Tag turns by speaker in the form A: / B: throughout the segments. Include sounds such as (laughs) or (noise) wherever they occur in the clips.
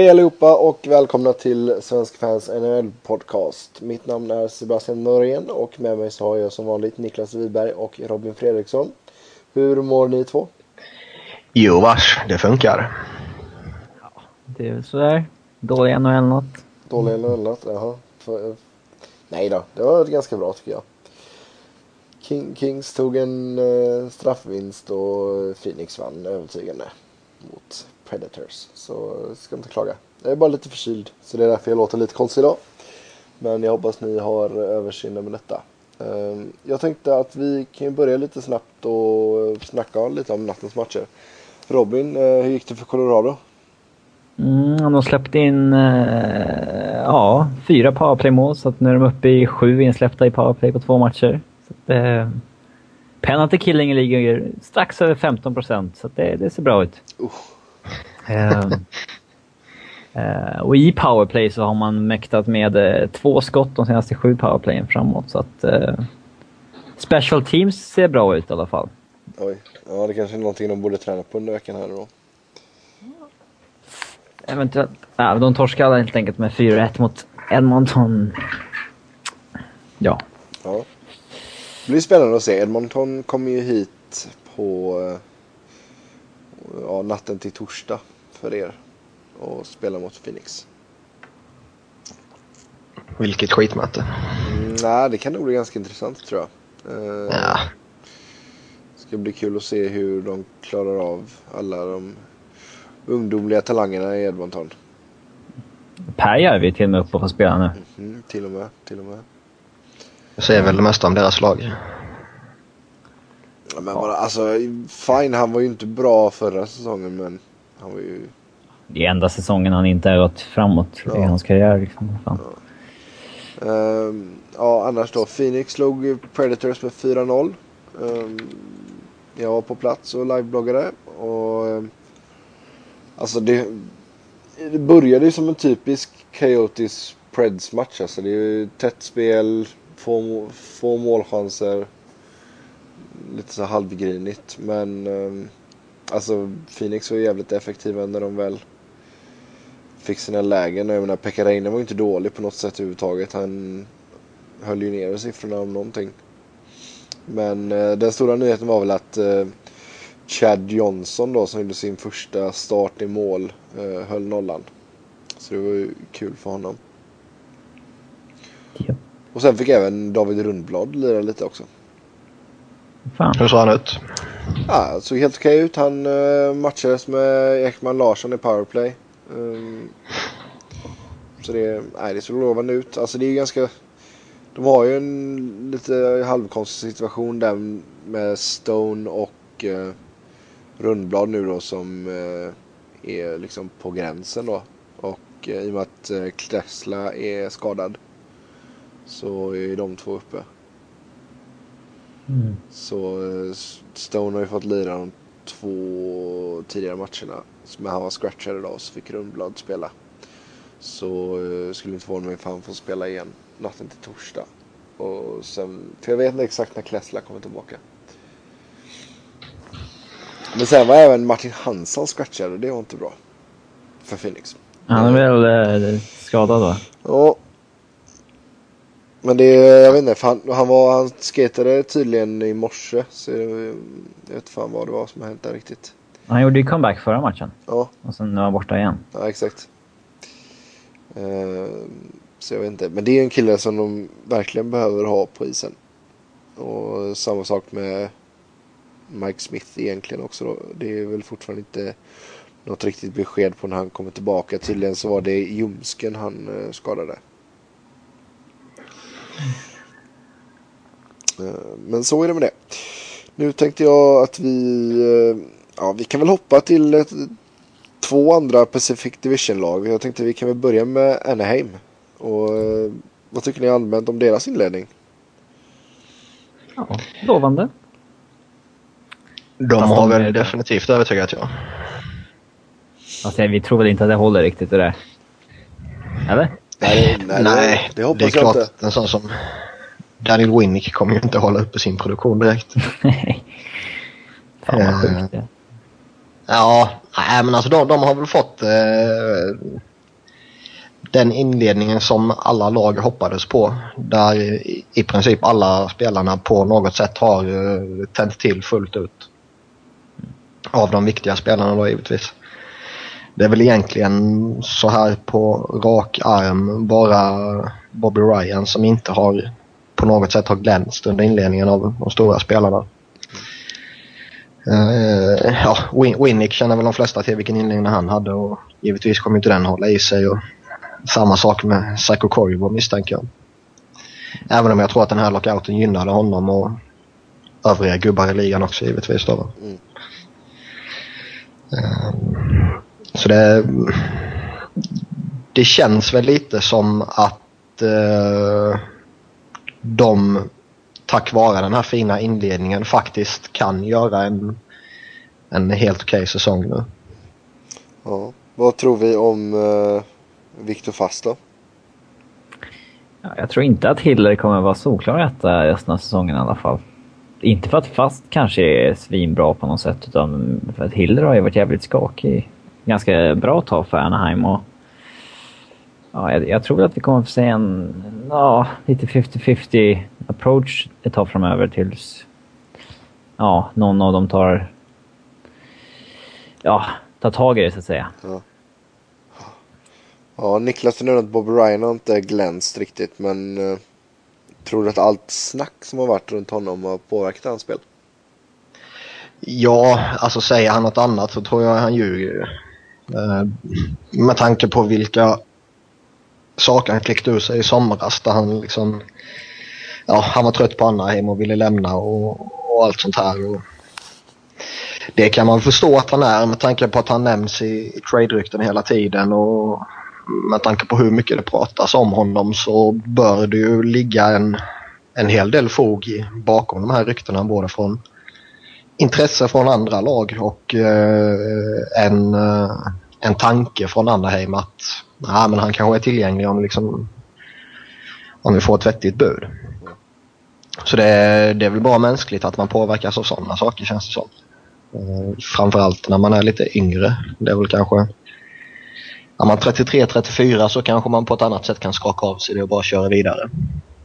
A: Hej allihopa och välkomna till Svensk Fans NHL Podcast. Mitt namn är Sebastian Norén och med mig så har jag som vanligt Niklas Wiberg och Robin Fredriksson. Hur mår ni två?
B: Jo vars, det funkar.
C: Ja, det är väl sådär. Dålig NHL-natt.
A: Dålig NHL-natt? Jaha. För, nej då, det var ganska bra tycker jag. King, Kings tog en uh, straffvinst och Phoenix vann övertygande mot Predators. Så ska inte klaga. Jag är bara lite förkyld så det är därför jag låter lite konstig idag. Men jag hoppas ni har överseende med detta. Ehm, jag tänkte att vi kan börja lite snabbt och snacka lite om nattens matcher. Robin, eh, hur gick det för Colorado?
C: Mm, de släppte in uh, ja, fyra powerplay-mål så att nu är de uppe i sju insläppta i powerplay på två matcher. Så att, uh, penalty killing ligger strax över 15 procent så det, det, ser bra ut. Uh. Uh, (laughs) uh, och i powerplay så har man mäktat med uh, två skott de senaste sju powerplayen framåt. Så att Special Teams ser bra ut i alla fall.
A: Oj, ja det kanske är någonting de borde träna på under veckan här då.
C: Eventuellt. Ja, de torskade helt enkelt med 4-1 mot Edmonton. Ja.
A: ja. Det blir spännande att se. Edmonton kommer ju hit på ja, natten till torsdag för er och spela mot Phoenix.
B: Vilket skitmöte.
A: Mm, nej, det kan nog bli ganska intressant tror jag.
B: Uh, ja.
A: Det ska bli kul att se hur de klarar av alla de ungdomliga talangerna i Edmonton.
C: Perjärvi är till och med uppe och får spela nu.
A: Mm, till och med, till och med.
B: Jag säger väl det mesta om deras lag.
A: Ja, men bara, alltså, fine, han var ju inte bra förra säsongen men han var ju...
C: Det är enda säsongen han inte har gått framåt ja. i hans karriär. Liksom. Fan.
A: Ja. Um, ja, annars då. Phoenix slog Predators med 4-0. Um, ehm, jag var på plats och livebloggade. Och, um, alltså det, det började ju som en typisk Coyotes Preds match. Alltså det är ju tätt spel, få, få målchanser. Lite så halvgrinigt. Men alltså Phoenix var jävligt effektiva när de väl fick sina lägen. Jag menar Pekka var ju inte dålig på något sätt överhuvudtaget. Han höll ju ner siffrorna om någonting. Men eh, den stora nyheten var väl att eh, Chad Johnson då som gjorde sin första start i mål eh, höll nollan. Så det var ju kul för honom.
C: Ja.
A: Och sen fick även David Rundblad lira lite också.
B: Fan. Hur såg han ut?
A: Ja, såg helt okej ut. Han uh, matchades med Ekman Larsson i powerplay. Um, så det, nej, det såg lovande ut. Alltså det är ganska... De har ju en lite halvkonstig situation där med Stone och uh, Rundblad nu då som uh, är liksom på gränsen då. Och uh, i och med att uh, Klesla är skadad så är de två uppe.
C: Mm.
A: Så Stone har ju fått lira de två tidigare matcherna. Men han var scratchad idag så fick Rundblad spela. Så uh, skulle inte förvåna mig ifall han får spela igen natten till torsdag. Och sen, för jag vet inte exakt när Klessla kommer tillbaka. Men sen var även Martin Hansson scratchad och det var inte bra. För Phoenix.
C: Han är väl eh, skadad va?
A: Ja. Men det, jag vet inte, för han, han, var, han skatade tydligen i morse. Så jag, vet fan vad det var som hänt där riktigt.
C: Han gjorde ju comeback förra matchen.
A: Ja.
C: Och sen är han borta igen.
A: Ja, exakt. Uh, så jag vet inte. Men det är en kille som de verkligen behöver ha på isen. Och samma sak med Mike Smith egentligen också då. Det är väl fortfarande inte något riktigt besked på när han kommer tillbaka. Tydligen så var det ljumsken han uh, skadade. Uh, men så är det med det. Nu tänkte jag att vi, uh, ja vi kan väl hoppa till ett, två andra Pacific Division-lag. Jag tänkte vi kan väl börja med Anaheim. Och uh, vad tycker ni allmänt om deras inledning?
C: Ja, lovande.
B: De har väl är... definitivt övertygat ja.
C: Alltså, vi tror väl inte att det håller riktigt det där. Eller?
A: Nej, nej, nej det, det hoppas
B: det är
A: jag
B: klart,
A: inte.
B: En sån som Daniel Winnick kommer ju inte hålla uppe sin produktion direkt.
C: Fan vad sjukt det
B: Ja, nej, men alltså de, de har väl fått eh, den inledningen som alla lag hoppades på. Där i, i princip alla spelarna på något sätt har eh, tänt till fullt ut. Av de viktiga spelarna då givetvis. Det är väl egentligen så här på rak arm bara Bobby Ryan som inte har på något sätt har glänst under inledningen av de stora spelarna. Uh, ja, Win Winnick känner väl de flesta till vilken inledning han hade och givetvis kommer inte den hålla i sig. Och samma sak med Psycho Koivu misstänker jag. Även om jag tror att den här lockouten gynnade honom och övriga gubbar i ligan också givetvis. Då. Mm. Uh, så det, det känns väl lite som att uh, de tack vare den här fina inledningen faktiskt kan göra en, en helt okej okay säsong nu.
A: Ja. Vad tror vi om uh, Viktor Fast då?
C: Ja, jag tror inte att Hiller kommer vara solklar etta resten av säsongen i alla fall. Inte för att Fast kanske är svinbra på något sätt, utan för att Hiller har ju varit jävligt skakig ganska bra tag för Anaheim. Och, ja, jag, jag tror att vi kommer att få se en ja, lite 50-50 approach ett tag framöver tills ja, någon av dem tar, ja, tar tag i det så att säga.
A: Ja. Ja, Niklas nämnde att Bob Ryan har inte glänst riktigt, men uh, tror du att allt snack som har varit runt honom har påverkat hans spel?
B: Ja, alltså säger han något annat så tror jag han ljuger. Eh, med tanke på vilka saker han kläckte ur sig i somras där han liksom ja, han var trött på Anaheim och ville lämna och, och allt sånt här. Och det kan man förstå att han är med tanke på att han nämns i, i trade-rykten hela tiden och med tanke på hur mycket det pratas om honom så bör det ju ligga en, en hel del fog i, bakom de här ryktena både från intresse från andra lag och eh, en, eh, en tanke från Anaheim att nej, men han kanske är tillgänglig om, liksom, om vi får ett vettigt bud. Så det, det är väl bara mänskligt att man påverkas av sådana saker känns det som. Eh, framförallt när man är lite yngre. Det är väl kanske... När man är 33-34 så kanske man på ett annat sätt kan skaka av sig det och bara köra vidare.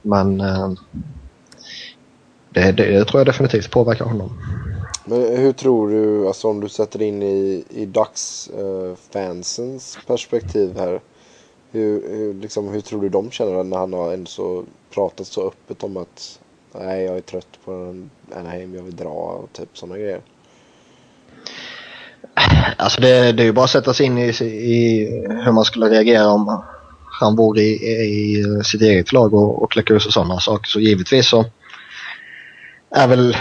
B: Men det, det, det, tror jag definitivt påverkar honom.
A: Men hur tror du, alltså om du sätter in i, i dagsfansens uh, perspektiv här. Hur, hur, liksom, hur tror du de känner när han har ändå så pratat så öppet om att nej jag är trött på Anaheim, jag vill dra och typ sådana grejer.
B: Alltså det, det är ju bara att sätta sig in i, i hur man skulle reagera om han vore i, i sitt eget lag och, och kläcka ur sig sådana saker. Så givetvis så är väl,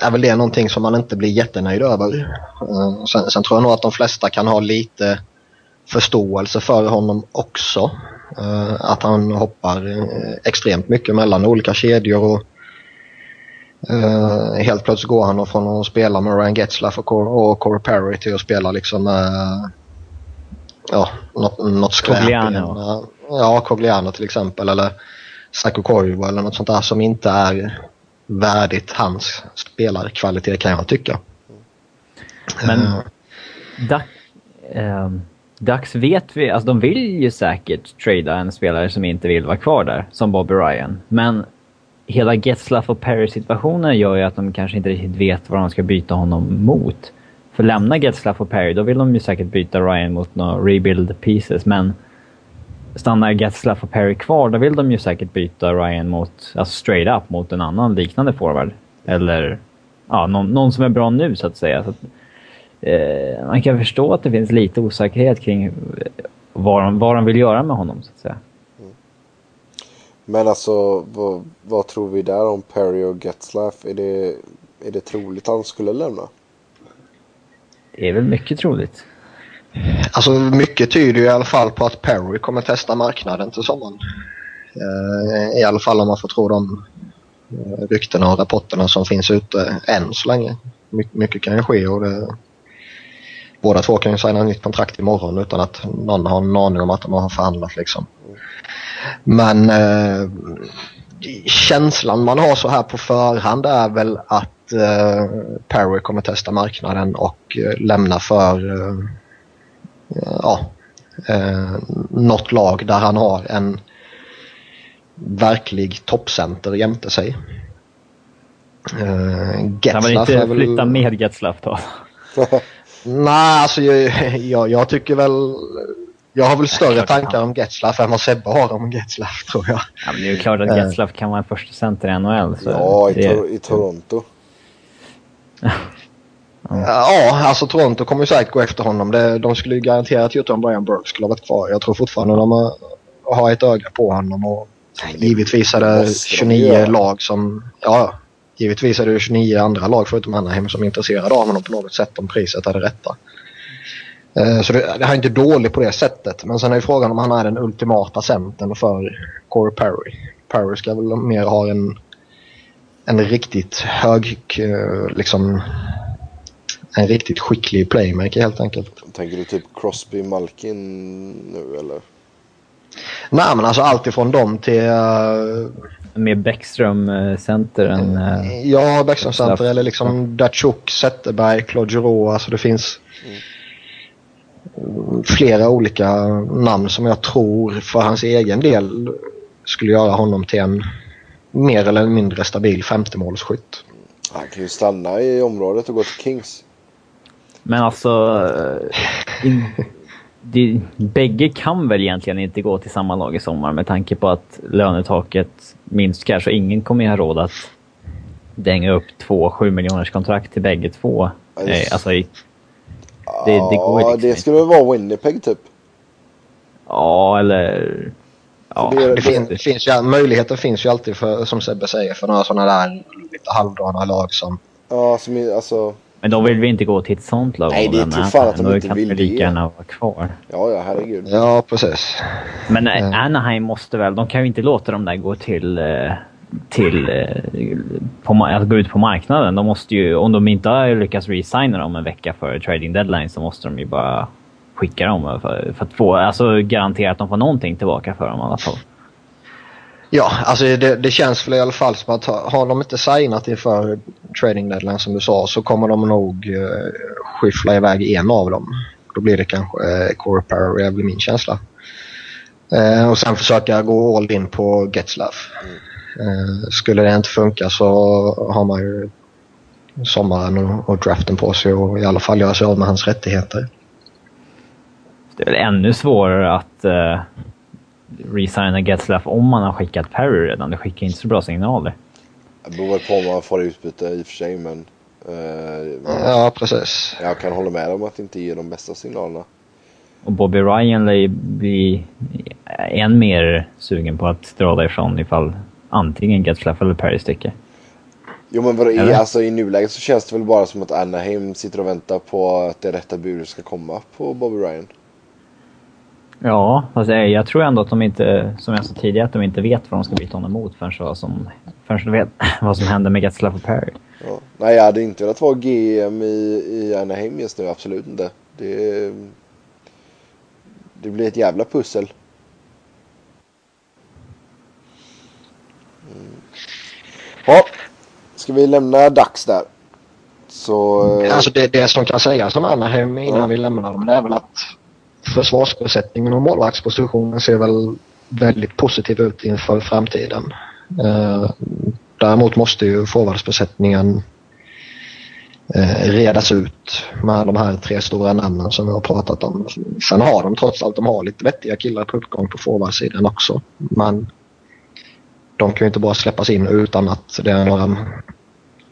B: är väl det någonting som man inte blir jättenöjd över. Uh, sen, sen, tror jag nog att de flesta kan ha lite förståelse för honom också. Uh, att han hoppar uh, extremt mycket mellan olika kedjor och uh, helt plötsligt går han från att spela med Ryan Getzlaff och, och Corey Perry till att spela liksom uh, ja, något, något skräp.
C: Cogliano.
B: ja, Cogliano till exempel eller Sacco Koivu eller något sånt där som inte är värdigt hans spelarkvalitet kan jag tycka.
C: Men Duck, um Ducks vet vi, alltså de vill ju säkert trada en spelare som inte vill vara kvar där, som Bobby Ryan. Men hela Getzlaff och Perry-situationen gör ju att de kanske inte riktigt vet vad de ska byta honom mot. För lämna Getzlaff och Perry, då vill de ju säkert byta Ryan mot några rebuild pieces, men stannar Getzlaff och Perry kvar, då vill de ju säkert byta Ryan mot, alltså straight up mot en annan liknande forward. Eller ja, någon, någon som är bra nu så att säga. Så att, eh, man kan förstå att det finns lite osäkerhet kring vad de, vad de vill göra med honom, så att säga. Mm.
A: Men alltså, vad, vad, tror vi där om Perry och Getzlaff? Är det, är det troligt att han skulle lämna?
C: Det är väl mycket troligt.
B: Alltså mycket tyder ju i alla fall på att Perry kommer testa marknaden till sommaren. Eh, I alla fall om man får tro de eh, ryktena och rapporterna som finns ute än så länge. My mycket kan ju ske och det, båda två kan ju signa nytt kontrakt imorgon utan att någon har en aning om att de har förhandlat liksom. Men eh, känslan man har så här på förhand är väl att eh, Perry kommer testa marknaden och eh, lämna för eh, ja, eh, något lag där han har en verklig toppcenter jämte sig.
C: Eh, Getzlaff han vill inte väl... flytta med Getzlaff då? (laughs)
B: Nej, alltså jag, jag, jag, tycker väl... Jag har väl större tankar om Getzlaff än vad Sebbe har om Getzlaff tror jag.
C: Ja, men det är ju klart att eh. Getzlaff kan vara en första center i NHL.
A: Så ja, i, det... i Toronto. (laughs)
B: Ja, alltså Toronto kommer ju säkert gå efter honom. Det, de skulle ju garanterat gjort om Brian Burke skulle ha varit kvar. Jag tror fortfarande de har, har ett öga på honom. Och givetvis är det 29 lag som... Ja, givetvis är det 29 andra lag förutom Anaheim som är intresserade av honom på något sätt om priset är det rätta. Eh, så det, det här är inte dåligt på det sättet. Men sen är ju frågan om han är den ultimata centern för Corey Perry. Perry ska väl mer ha en, en riktigt hög, eh, liksom en riktigt skicklig playmaker helt enkelt.
A: Tänker du typ Crosby Malkin nu eller?
B: Nej men alltså allt ifrån dem till... Uh,
C: Med Bäckström uh, center än...
B: Uh, ja, Bäckström center eller liksom Datsjuk, Zetterberg, Claude Giroux. Alltså det finns mm. flera olika namn som jag tror för hans egen del skulle göra honom till en mer eller mindre stabil femtemålsskytt.
A: Han kan ju stanna i området och gå till Kings.
C: Men alltså... Eh, in, (laughs) det, bägge kan väl egentligen inte gå till samma lag i sommar med tanke på att lönetaket minskar så ingen kommer ju ha råd att dänga upp två 7 miljoners kontrakt till bägge två. Eh, alltså, det,
A: det går liksom det skulle väl vara Winnipeg typ?
C: Ja, eller...
B: Ja, det, det, fin, det finns ju, möjligheten finns ju alltid för, som Sebbe säger, för några sådana där lite halvdana lag som...
A: Ja, som alltså...
C: Men då vill vi inte gå till ett sånt lag.
A: Nej, det är tror fan att de inte vill det. Då kan
C: lika gärna vara kvar.
A: Ja, ja, herregud.
B: Ja, precis.
C: Men äh, Anaheim måste väl, de kan ju inte låta dem där gå till, eh, till eh, på, att gå ut på marknaden. De måste ju, om de inte har lyckats resigna dem en vecka före trading deadline så måste de ju bara skicka dem för, för att få, alltså garantera att de får någonting tillbaka för dem i alla fall.
B: Ja, alltså det, det, känns väl i alla fall som att har de inte signat inför trading deadline som du sa så kommer de nog uh, skyffla iväg en av dem. Då blir det kanske uh, Corey Perry, blir min känsla. Uh, och sen försöka gå all in på Getzlaff. Uh, skulle det inte funka så har man ju sommaren och, och draften på sig och i alla fall göra sig av med hans rättigheter.
C: Det är väl ännu svårare att resigna Getzlaff om man har skickat Perry redan. Det skickar inte så bra signaler.
A: Det beror väl på om man får utbyte i och för sig men...
B: Uh, ja, precis.
A: Jag kan hålla med om att det inte ger de bästa signalerna.
C: Och Bobby Ryan lär ju bli än mer sugen på att dra därifrån ifall antingen Getzlaff eller Perry sticker.
A: Jo men vadå, i, alltså, i nuläget så känns det väl bara som att Anaheim sitter och väntar på att det rätta budet ska komma på Bobby Ryan.
C: Ja, fast jag tror ändå att de inte, som jag sa tidigare, att de inte vet vad de ska byta honom mot förrän, så som, förrän de vet (laughs) vad som händer med Getzlaff och Perry.
A: Ja. Nej, jag hade inte velat vara GM i, i Anaheim just nu, absolut inte. Det, det blir ett jävla pussel. Mm. Ja, ska vi lämna Dax där? Så...
B: Alltså det, det som kan sägas om Anaheim innan ja. vi lämnar dem, det är väl att försvarsbesättningen och målvaktspositionen ser väl väldigt positiv ut inför framtiden. Eh, däremot måste ju forwardsbesättningen eh, redas ut med de här tre stora namnen som vi har pratat om. Sen har de trots allt de har lite vettiga killar på uppgång på forwardsidan också. Men de kan ju inte bara släppas in utan att det är några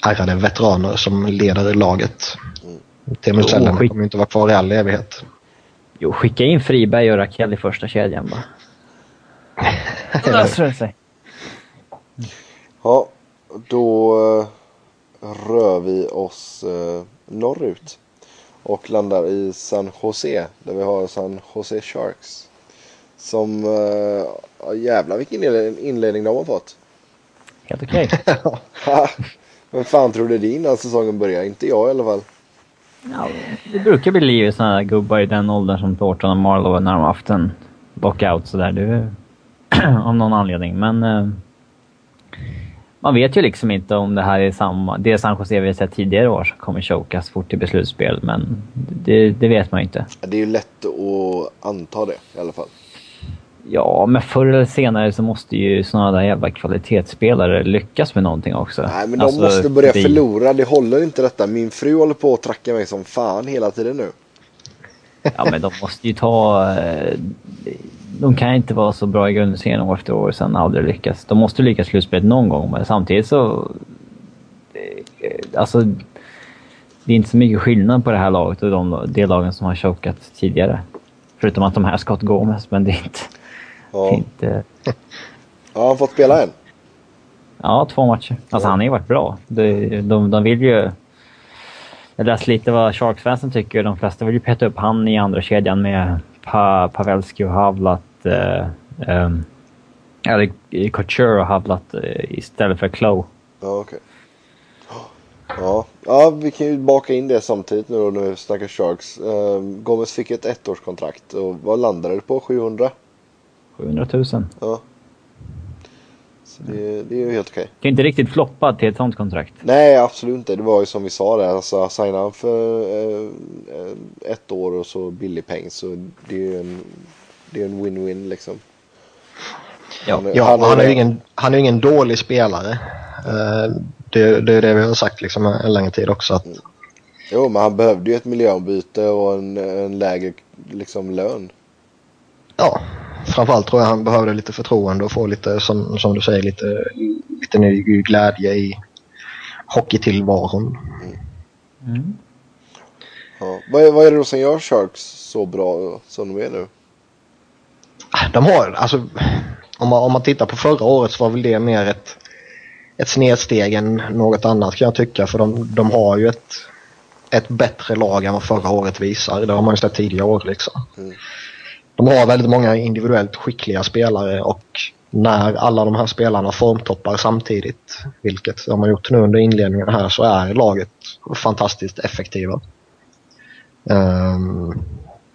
B: ärrade veteraner som leder laget. Teemu Selänne kommer ju inte vara kvar i all evighet.
C: Jo, skicka in Friberg och Rakell i första kedjan bara. (laughs) Då löser det sig.
A: Ja, då uh, rör vi oss uh, norrut. Och landar i San Jose. Där vi har San Jose Sharks. Som, uh, jävlar vilken inledning de har fått.
C: Helt okej. (laughs)
A: Okay. Vem fan trodde din när säsongen började? Inte jag i alla fall.
C: Ja, det brukar bli liv i sådana här gubbar i den åldern som Thornton och Marlowe när de har haft en lockout sådär. Det, (clears throat) av någon anledning. Men eh, man vet ju liksom inte om det här är samma... Det San Jose vi har sett tidigare år som kommer chokas fort i beslutsspel, men det, det vet man ju inte.
A: Det är ju lätt att anta det i alla fall.
C: Ja, men förr eller senare så måste ju sådana där jävla kvalitetsspelare lyckas med någonting också.
A: Nej, men de
C: Alltså,
A: måste börja
C: det-
A: förlora. Det håller inte detta. Min fru håller på att tracka mig som fan hela tiden nu.
C: Ja, men de måste ju ta... eh, De kan inte vara så bra i grundserien år efter år och sen aldrig lyckas. De måste lyckas slutspelet någon gång, men samtidigt så... eh, Alltså... Det är inte så mycket skillnad på det här laget och de, de lagen som har chokat tidigare. Förutom att de här Scott Gomez, men det är inte...
A: Ja.
C: inte (laughs)
A: Har han fått spela än?
C: ja, två matcher. Alltså han har ju varit bra. De, de, de vill ju... Jag läste lite vad Sharks-fansen tycker. De flesta vill ju peta upp han i andra kedjan med pa, Pavelski och Havlat. Eh, ehm, eller Couture och Havlat eh, istället för Klo.
A: Ja, okej. Ja. ja, vi kan ju baka in det samtidigt nu då när vi snackar Sharks. Um, Gomez fick ett ettårskontrakt och vad landade det på? 700?
C: 700 000.
A: Ja. Så det, det är ju helt okej.
C: Kan ju inte riktigt floppa till ett sånt kontrakt.
A: Nej, absolut inte. Det var ju som vi sa där. Alltså, signa han för eh, ett år och så billig peng så det är ju en, det är en win-win liksom.
C: Ja.
A: Han är-
B: Ja,
A: han
B: han,
A: är-
B: är ju ingen, han är ingen dålig spelare. Eh, det, det är det vi har sagt liksom en längre tid också. Att,
A: Jo, men han behövde ju ett miljöombyte och en, en lägre liksom, lön.
B: ja, framförallt tror jag han behövde lite förtroende och få lite, som, som du säger, lite, lite ny glädje i hockeytillvaron.
C: Mm.
A: Ja. Vad, är, vad är det då som gör Sharks så bra som de är nu?
B: De har, alltså, om man, om man tittar på förra året så var väl det mer ett, ett snedsteg än något annat kan jag tycka. För de, de har ju ett, ett bättre lag än vad förra året visar. Det har man ju sett tidigare år liksom.
A: Mm.
B: De har väldigt många individuellt skickliga spelare och när alla de här spelarna formtoppar samtidigt, vilket de har gjort nu under inledningen här, så är laget fantastiskt effektiva. Ehm,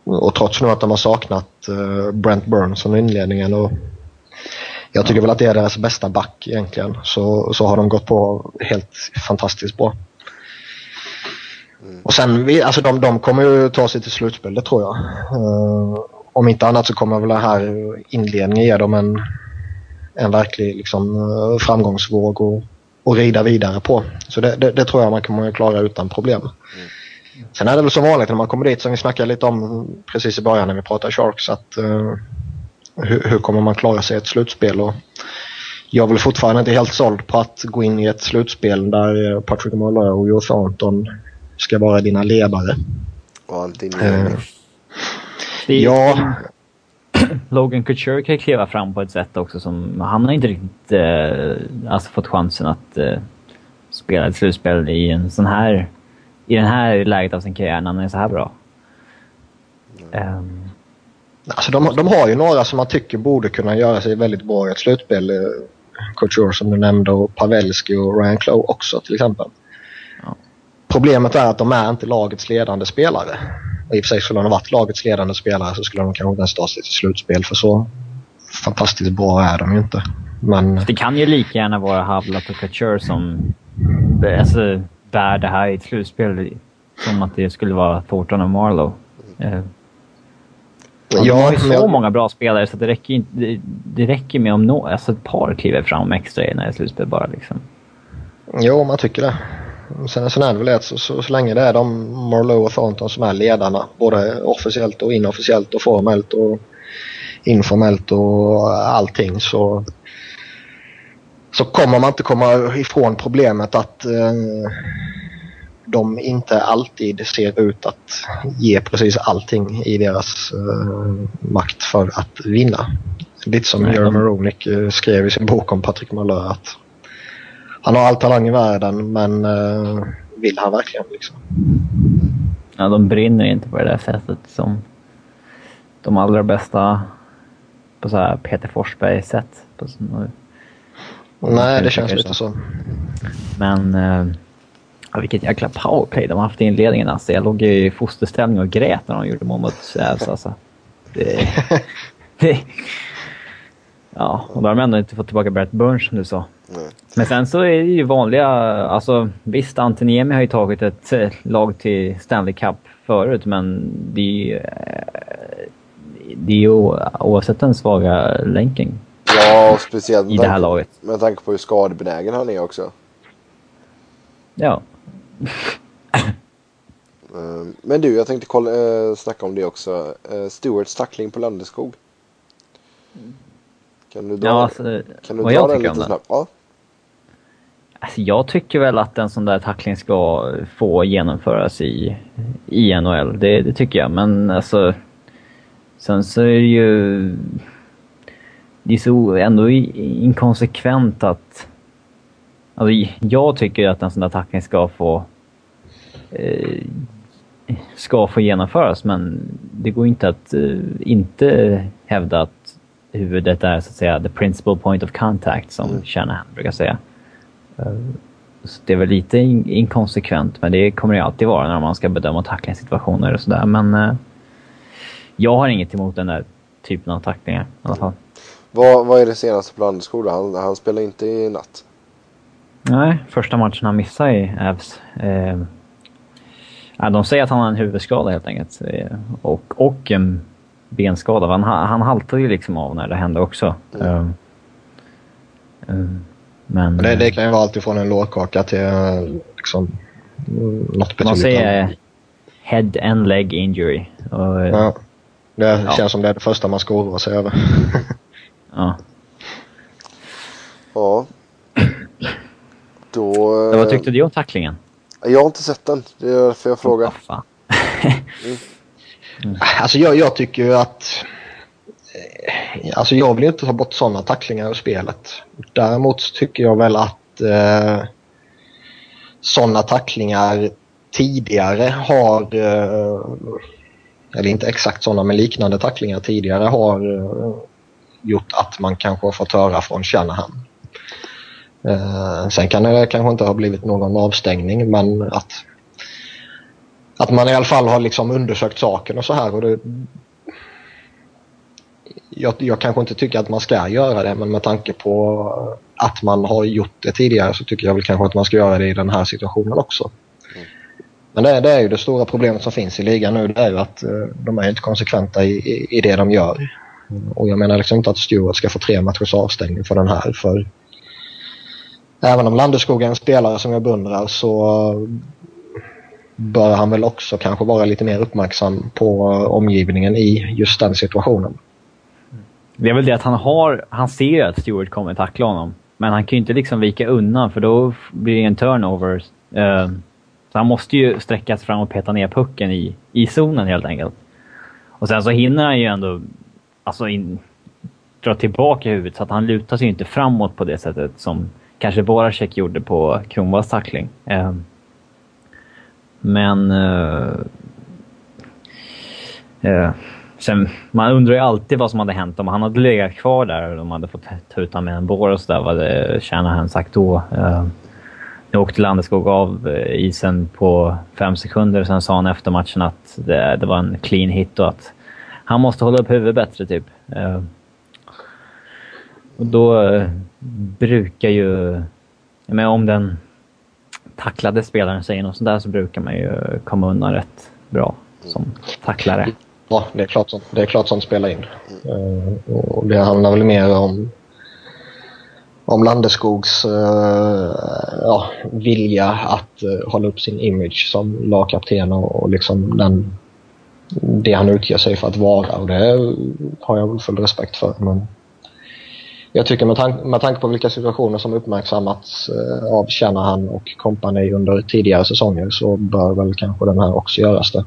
B: och trots nu att de har saknat eh, Brent Burns under inledningen och jag tycker väl att det är deras bästa back egentligen, så, så har de gått på helt fantastiskt bra. Och sen, vi, alltså de, de kommer ju ta sig till slutspel, det tror jag. Eh, om inte annat så kommer väl den här inledningen ge dem en, en verklig liksom, eh, framgångsvåg och, och rida vidare på. Så det, det, det tror jag man kommer klara utan problem. Sen är det väl som vanligt när man kommer dit som vi snackade lite om precis i början när vi pratade Sharks att eh, hur, hur kommer man klara sig i ett slutspel? Och jag är väl fortfarande inte helt såld på att gå in i ett slutspel där eh, Patrick Marleau och Joe Thornton ska vara dina ledare.
A: Och allting.
B: Eh,
C: Det är-
B: ja, (clears throat)
C: Logan Couture kan kliva fram på ett sätt också som... Han har inte riktigt eh, alltså fått chansen att eh, spela ett slutspel i en sån här... I den här läget av sin karriär när han är så här bra. Ehm,
B: Alltså de, de har ju några som man tycker borde kunna göra sig väldigt bra i ett slutspel. Eh, Couture som du nämnde och Pavelski och Ryan Clough också till exempel. Problemet är att de är inte lagets ledande spelare. Och I och för sig skulle de ha varit lagets ledande spelare så skulle de kanske inte ens ta sig till slutspel för så fantastiskt bra är de ju inte. Men
C: det kan ju lika gärna vara Havlat och Couture som alltså, bär det här i ett slutspel. Som att det skulle vara Thornton och Marlowe. Eh, Ja, de har ju så
B: jag-
C: många bra spelare så det räcker, inte, det, det räcker med om no, alltså ett par kliver fram extra i när det är slutspel bara. Liksom.
B: Jo, man tycker det. Sen, sen är det väl det att så, så, så länge det är de Marlowe och Thornton som är ledarna, både officiellt och inofficiellt och formellt och informellt och allting så, så kommer man inte komma ifrån problemet att eh, de inte alltid ser ut att ge precis allting i deras eh, makt för att vinna. Lite som Jeremy Roenick eh, skrev i sin bok om Patrick Marleau att han har all talang i världen men eh, vill han verkligen liksom?
C: Ja, de brinner inte på det där sättet som de allra bästa på så här Peter Forsberg-sätt.
B: Nej, det känns lite så.
C: Men ja, vilket jäkla powerplay de har haft i inledningen. Alltså. Jag låg i fosterställning och grät när de gjorde mål mot Sävs. Alltså. Det, (laughs) det, ja, och då har de ändå inte fått tillbaka Brett Burns som du sa.
A: Nej.
C: Men sen så är det ju vanliga, alltså visst Antoniemi har ju tagit ett eh, lag till Stanley Cup förut men det är ju, eh, det är ju oavsett den svaga länken
A: Ja, speciellt
C: i det här laget.
A: med tanke på hur skadebenägen han är också.
C: Ja. (laughs)
A: Eh, Men du, jag tänkte kolla, äh, snacka om det också. Uh, Stewarts tackling på Landeskog. Kan du dra,
C: ja alltså,
A: kan du dra
C: jag
A: den
C: tycker
A: lite snabbt? Ja.
C: Alltså, jag tycker väl att en sån där tackling ska få genomföras i, i NHL. Det, det tycker jag, men alltså... Sen så är det ju... Det är så ändå inkonsekvent att... Alltså, jag tycker att en sån där tackling ska få... Eh, ska få genomföras, men det går inte att eh, inte hävda att huvudet är så att säga the principal point of contact som
A: Mm.
C: Shanahan brukar säga. Eh, Så det är väl lite in- inkonsekvent, men det kommer det alltid vara när man ska bedöma tacklingssituationer och sådär. Men eh, jag har inget emot den där typen av tacklingar i alla fall.
A: Vad, vad är det senaste på Landeskog? Han, han spelar inte i natt.
C: Nej, första matchen han missade i Avs. Eh, de säger att han har en huvudskada helt enkelt. Eh, och, och en benskada. Han, ha- han haltade ju liksom av när det hände också.
A: Mm.
C: Eh, eh, men...
B: Men det, det kan ju vara allt ifrån en lårkaka till eh, liksom, mm, något
C: Man
B: betydligt
C: säger
B: annat.
C: head and leg injury. Och, eh,
B: Ja. Det
C: Ja.
B: känns som det är det första man ska oroa sig över. (laughs)
C: ja.
A: Ja. Då...
C: Så
A: eh,
C: Vad tyckte du om tacklingen?
A: Jag har inte sett den. Det är därför jag frågar.
C: Vad Mm.
B: Alltså jag, jag tycker ju att... Eh, alltså jag vill ju inte ta bort sådana tacklingar ur spelet. Däremot tycker jag väl att eh, sådana tacklingar tidigare har... Eh, eller inte exakt sådana men liknande tacklingar tidigare har eh, gjort att man kanske har fått höra från Shanahan. Eh, sen kan det kanske inte ha blivit någon avstängning men att att man i alla fall har liksom undersökt saken och så här. Och det, jag, jag kanske inte tycker att man ska göra det men med tanke på att man har gjort det tidigare så tycker jag väl kanske att man ska göra det i den här situationen också. Men det, det är ju det stora problemet som finns i ligan nu. Det är ju att eh, de är inte konsekventa i, i, i det de gör. Och jag menar liksom inte att Stewart ska få tre matchers avstängning för den här. För även om Landeskog är en spelare som jag beundrar så bör han väl också kanske vara lite mer uppmärksam på eh, omgivningen i just den situationen.
C: Det är väl det att han har... Han ser att Stewart kommer tackla honom. Men han kan ju inte liksom vika undan för då blir det en turnover. Eh, så han måste ju sträcka sig fram och peta ner pucken i, i zonen helt enkelt. Och sen så hinner han ju ändå alltså in, dra tillbaka huvudet så att han lutar sig inte framåt på det sättet som kanske Boracek gjorde på Kronwalls tackling. Eh, men... Eh, eh, sen, man undrar ju alltid vad som hade hänt om han hade legat kvar där och de hade fått ta ut honom med en bår och sådär. Vad hade Shanahan sagt då? Eh, nu åkte Landeskog av eh, isen på fem sekunder och sen sa han efter matchen att det, det var en clean hit och att han måste hålla upp huvudet bättre typ. Eh, och då eh, brukar ju... Men om den tacklade spelaren sig något sånt där så brukar man ju komma undan rätt bra som tacklare.
B: Ja, det är klart sånt det är klart sånt spelar in. Eh, och det handlar väl mer om, om Landeskogs eh, ja, vilja att eh, hålla upp sin image som lagkapten och, och liksom den, det han utger sig för att vara. Och det har jag väl full respekt för. Men jag tycker med, tank, med tanke på vilka situationer som uppmärksammats eh, av Shanahan och kompani under tidigare säsonger så bör väl kanske den här också göras det.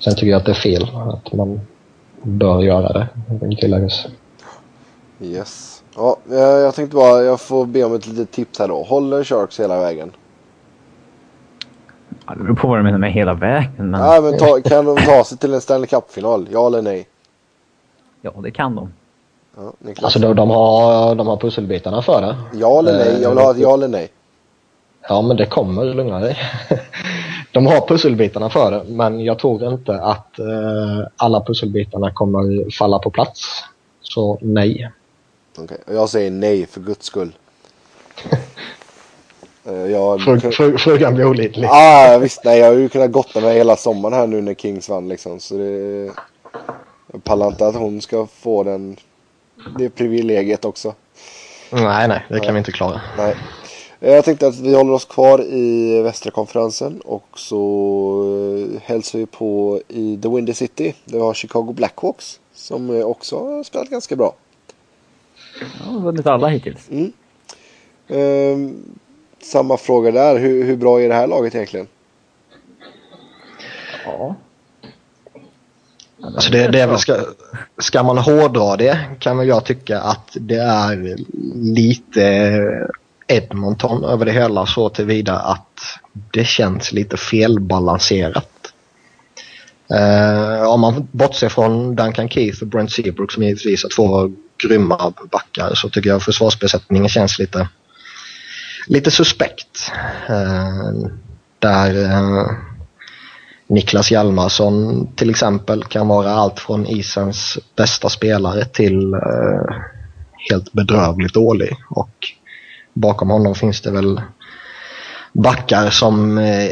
B: Sen tycker jag att det är fel att man bör göra det. tilläggas.
A: Yes. Ja, jag tänkte bara, jag får be om ett litet tips här då. Håller Sharks hela vägen?
C: Ja, Det beror på vad du menar med hela vägen. Men,
A: Nej, men ta, kan de ta sig till en Stanley Cup-final? Ja eller nej?
C: Ja, det kan de.
A: Ja, Niklas?
B: Alltså de, de, har, de har pusselbitarna för det.
A: ja eller nej? Jag vill ha ett ja eller nej.
B: Ja men det kommer, lugna dig. (laughs) De har pusselbitarna för det men jag tror inte att eh, alla pusselbitarna kommer falla på plats. Så nej.
A: Okej, och jag säger nej för guds skull. (laughs) Eh, jag,
B: Frug- frug- Frugan blir olidlig.
A: ah, visst, nej, jag har ju kunnat gotta mig hela sommaren här nu när Kings vann liksom. Så det, jag pallar inte att hon ska få den, det privilegiet också.
B: Nej, nej, det kan vi inte klara.
A: Nej. Jag tänkte att vi håller oss kvar i västra konferensen och så eh, hälsar vi på i The Windy City. Där vi har Chicago Blackhawks som eh, också har spelat ganska bra.
C: Ja, vunnit alla hittills.
A: Ehm, samma fråga där. Hur, hur bra är det här laget egentligen?
C: Ja.
B: Alltså det, det är väl, ska, ska man hårdra det kan väl jag tycka att det är lite Edmonton över det hela så tillvida att det känns lite felbalanserat. Eh, om man bortser från Duncan Keith och Brent Seabrook som givetvis är två grymma backar så tycker jag försvarsbesättningen känns lite, lite suspekt. Eh, där eh, Niklas Hjalmarsson till exempel kan vara allt från isens bästa spelare till eh, helt bedrövligt dålig. Och bakom honom finns det väl backar som eh,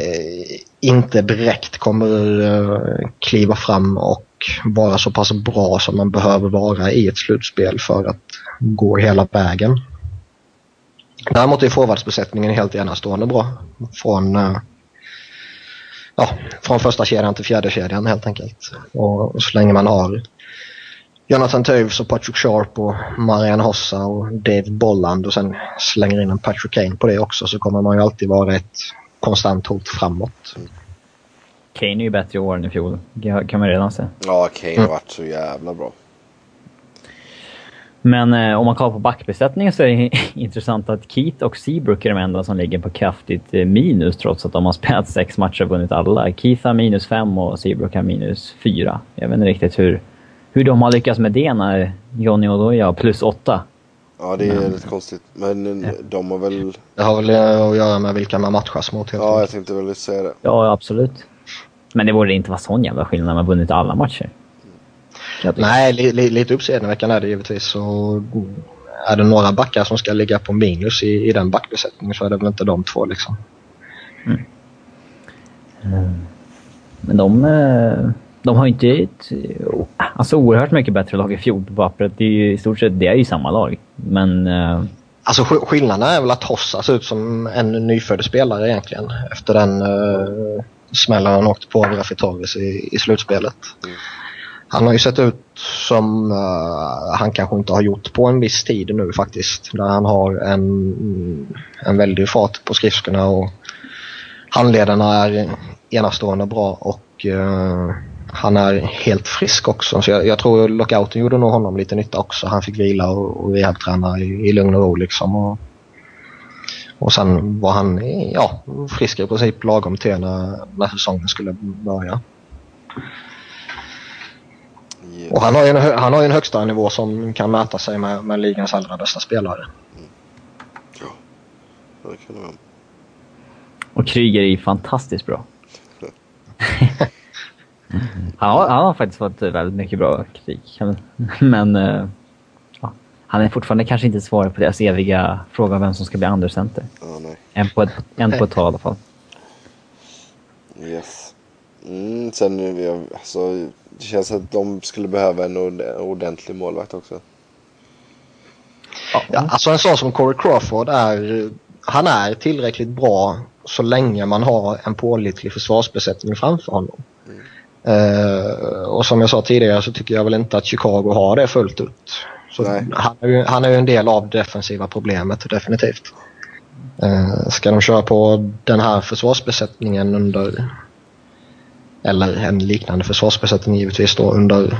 B: inte direkt kommer eh, kliva fram och vara så pass bra som man behöver vara i ett slutspel för att gå hela vägen. Däremot är forwardsbesättningen helt enastående bra. Från eh, ja, från första kedjan till fjärde kedjan helt enkelt. Och så länge man har Jonathan Toews och Patrick Sharp och Marian Hossa och Dave Bolland och sen slänger in en Patrick Kane på det också så kommer man ju alltid vara ett konstant hot framåt.
C: Kane är ju bättre i år än i fjol. Kan man redan säga.
A: Ja, Kane har varit så jävla bra.
C: Men eh, om man kollar på backbesättningen så är det (laughs) intressant att Keith och Seabrook är de enda som ligger på kraftigt eh, minus trots att de har (laughs) spelat sex matcher och vunnit alla. Keith har minus fem och Seabrook har minus fyra. Jag vet inte riktigt hur, hur de har lyckats med det när Johnny Oduya har plus åtta.
A: Ja, det är lite konstigt. Men eh, de har väl...
B: Det har väl att göra med vilka man matchas mot helt
A: Ja, jag tänkte väl säga det.
C: Ja, absolut. Men det borde inte vara sån jävla skillnad när man vunnit alla matcher.
B: Nej, li, li, lite uppseendeväckande är det givetvis. Så är det några backar som ska ligga på minus i, i den backbesättningen så är det väl inte de två liksom.
C: Men de, eh, de har inte ett alltså, oerhört mycket bättre lag i fjol på pappret. Det är ju i stort sett det är ju samma lag. Men eh,
B: Alltså sk- skillnaden är väl att Hossa ser ut som en nyfödd spelare egentligen. Efter den uh, smällen han åkte på av Rafitoris i, i slutspelet. Han har ju sett ut som uh, han kanske inte har gjort på en viss tid nu faktiskt. Där han har en, en väldig fart på skridskorna och handlederna är enastående bra och uh, han är helt frisk också. Så jag, jag tror lockouten gjorde nog honom lite nytta också. Han fick vila och, och rehabträna i, i lugn och ro liksom. Och, och sen var han ja, frisk i princip lagom till när, när säsongen skulle börja. Och han har ju en, han har ju en högsta nivå som kan mäta sig med, med ligans allra bästa spelare.
A: Ja, det kan vara.
C: Och Kryger är ju fantastiskt bra. (laughs) han, har, han har faktiskt fått väldigt mycket bra kritik. Men ja, han är fortfarande kanske inte svaret på deras eviga fråga om vem som ska bli undercenter.
A: Ja, nej.
C: En på ett, en på ett tag i alla fall.
A: Yes. Mm, sen alltså, det känns att de skulle behöva en ord- ordentlig målvakt också.
B: Ja, alltså en sån som Corey Crawford är, han är tillräckligt bra så länge man har en pålitlig försvarsbesättning framför honom. Eh, och som jag sa tidigare så tycker jag väl inte att Chicago har det fullt ut. Så
A: Nej.
B: han, är ju, han är ju en del av det defensiva problemet, definitivt. Uh, ska de köra på den här försvarsbesättningen under eller en liknande försvarsbesättning givetvis då under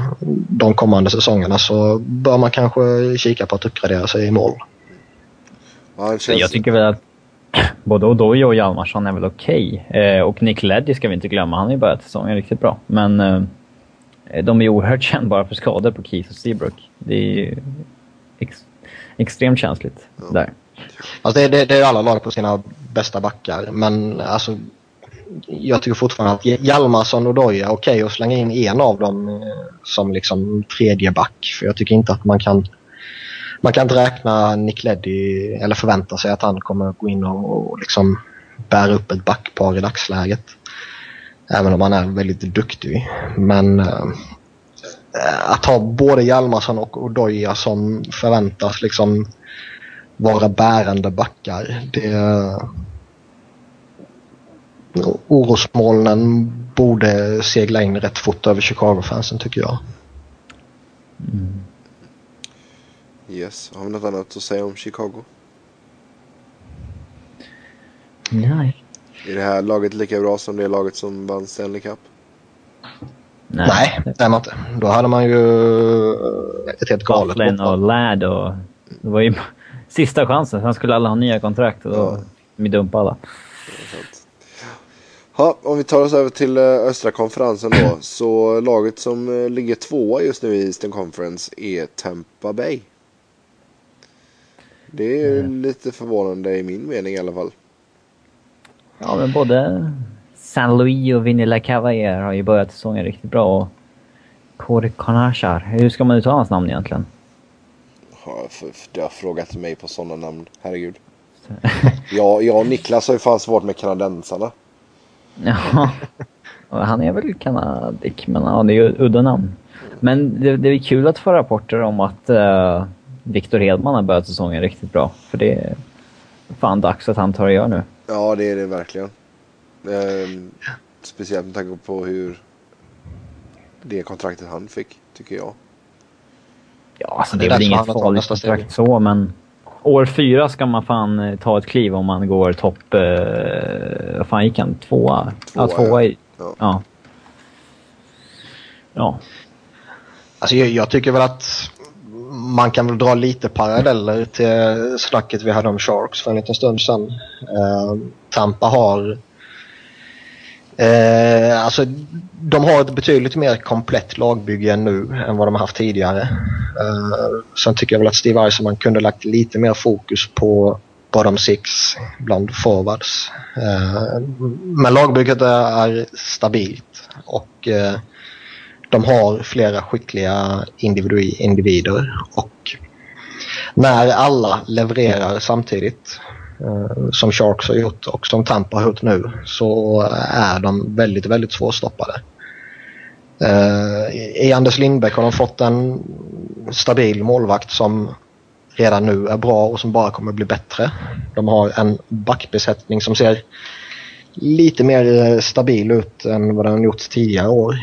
B: de kommande säsongerna så bör man kanske kika på att uppgradera sig i mål.
A: Ja, känns...
C: Jag tycker väl att (clears throat) både Odojo och Hjalmarsson är väl okej. Eh, och Nick Leddy ska vi inte glömma. Han har ju börjat säsongen riktigt bra. Men eh, de är oerhört (laughs) kännbara för skador på Keith och Seabrook. Det är ju ex extremt känsligt där.
B: Alltså det, det, det är alla lag på sina bästa backar men alltså jag tycker fortfarande att Hjalmarsson och Doja, okej att slänga in en av dem eh, som liksom tredje back. För jag tycker inte att man kan man kan inte räkna Nick Leddy eller förvänta sig att han kommer gå in och, och liksom bära upp ett backpar i dagsläget. Även om han är väldigt duktig. Men äh, att ha både Hjalmarsson och Odoja som förväntas liksom vara bärande backar. Det, orosmolnen borde segla in rätt fort över Chicago-fansen tycker jag.
A: Mm. Yes, har vi något annat att säga om Chicago?
C: Nej.
A: Är det här laget lika bra som det laget som vann Stanley Cup?
B: Nej, Nej det är man inte. Då hade man ju ett helt galet
C: Bufflin och Ladd och... Det var ju (laughs) sista chansen. Sen skulle alla ha nya kontrakt och då ja. vi dumpa alla.
A: Ja, om vi tar oss över till eh, östra konferensen då. (clears throat) Så laget som eh, ligger tvåa just nu i Eastern Conference är Tampa Bay. Det är mm. lite förvånande i min mening i alla fall.
C: Ja, men både San Luis och Vinilla Cavalier har ju börjat säsongen riktigt bra. Och Kori Konashar, hur ska man uttala hans namn egentligen?
A: Du har frågat mig på sådana namn, herregud. (laughs) jag, jag och Niklas har ju fan svårt med kanadensarna.
C: Ja, (laughs) han är väl kanadick, men ja, det är ju udda namn. Men det, det är kul att få rapporter om att uh, Victor Hedman har börjat säsongen riktigt bra. För det är fan dags att han tar och gör nu.
A: Ja, det är det verkligen. Eh, speciellt med tanke på hur det kontraktet han fick, tycker jag.
C: Ja, alltså det är väl inget farligt kontrakt så, men år fyra ska man fan eh, ta ett kliv om man går topp... Eh, vad fan gick han? Tvåa? Tvåa, ja, tvåa i... Ja. ja. ja.
B: Alltså jag, jag, tycker väl att man kan väl dra lite paralleller till snacket vi hade om Sharks för en liten stund sedan. Eh, Tampa har Eh, alltså, de har ett betydligt mer komplett lagbygge nu än vad de har haft tidigare. Eh, sen tycker jag väl att Steve Eisenman kunde lagt lite mer fokus på bottom six bland forwards. Eh, men lagbygget är stabilt och eh, de har flera skickliga individer och när alla levererar samtidigt Eh, som Sharks har gjort och som Tampa har gjort nu så eh, är de väldigt, väldigt svårstoppade. Eh, I Anders Lindbäck har de fått en stabil målvakt som redan nu är bra och som bara kommer bli bättre. De har en backbesättning som ser lite mer stabil ut än vad den gjort tidigare år.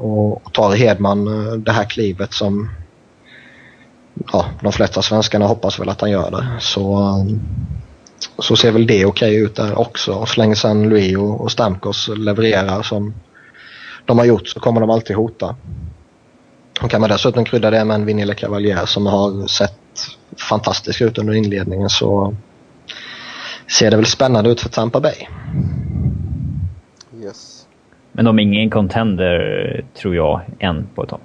B: Och tar Hedman det här klivet som ja, de flesta svenskarna hoppas väl att han gör det. Så så ser väl det okej okay ut där också. Så länge San Louis och Stamkos levererar som de har gjort så kommer de alltid hota. Och kan man dessutom krydda det med en Vinilla Cavalier som har sett fantastisk ut under inledningen så ser det väl spännande ut för Tampa Bay.
A: Yes.
C: Men de är ingen contender, tror jag, än på ett tag.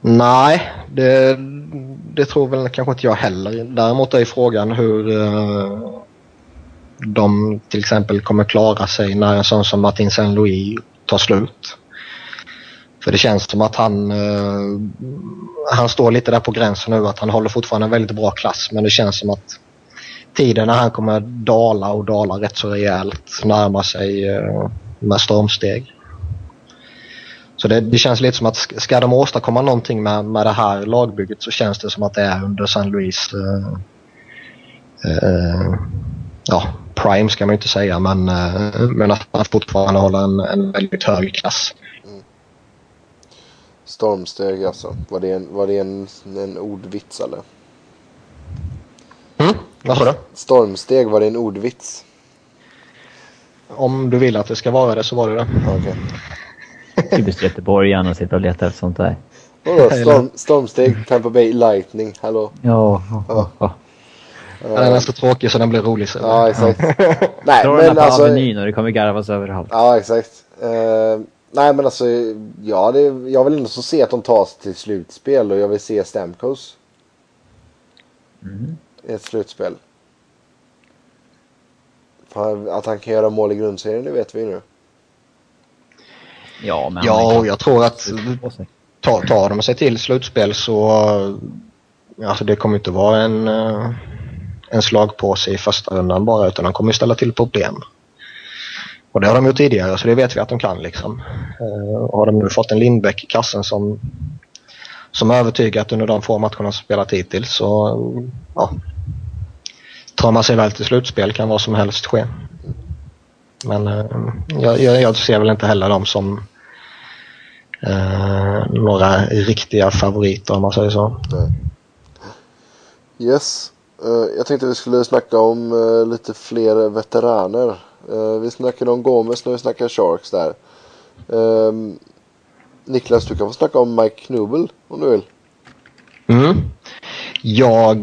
B: Nej, det, det tror väl kanske inte jag heller. Däremot är frågan hur uh, de till exempel kommer klara sig när en sån som Martin Saint-Louis tar slut. För det känns som att han, uh, han står lite där på gränsen nu att han håller fortfarande en väldigt bra klass men det känns som att tiden när han kommer dala och dala rätt så rejält närmar sig eh, uh, med stormsteg. Så det, det, känns lite som att ska de åstadkomma någonting med, med det här lagbygget så känns det som att det är under San Luis uh, uh, ja, prime ska man inte säga men, uh, men att man fortfarande håller en, en väldigt hög klass. Mm.
A: Stormsteg alltså. Var det en, var det en, en ordvits eller?
B: Mm, vad sa du?
A: Stormsteg, var det en ordvits?
B: Om du vill att det ska vara det så var det det.
A: Okay.
C: Typiskt göteborgaren att sitta och leta efter sånt där.
A: Vadå? Storm, stormsteg, Tampa Bay Lightning, hallå?
C: Ja. ja. ja.
B: Den är så tråkig så den blir rolig så.
A: Ja, exakt. (laughs)
C: nej, Dra men på alltså... Avenyn och det kommer garvas överallt.
A: Ja, exakt. Uh, nej, men alltså, ja, det, jag vill ändå så se att de tar sig till slutspel och jag vill se Stamkos. Mm. I ett slutspel. För att han kan göra mål i grundserien, det vet vi nu.
C: Ja, men
B: ja och jag tror att tar, tar de sig till slutspel så alltså det kommer inte vara en, eh, en slagpåse i första rundan bara utan de kommer ställa till problem. Och det har de gjort tidigare så det vet vi att de kan liksom. Och har de nu fått en Lindbäck i kassen som, som övertygat under de få matcherna som spelat hittills så ja, tar man sig väl till slutspel kan vad som helst ske. Men uh, jag, jag, ser väl inte heller dem som uh, några riktiga favoriter om man säger så. Nej.
A: Yes. Uh, jag tänkte vi skulle snacka om uh, lite fler veteraner. Uh, vi snackade om Gomes när vi snackade Sharks där. Ehm, Niklas, du kan få snacka om Mike Knubel om du vill.
B: Mm. Jag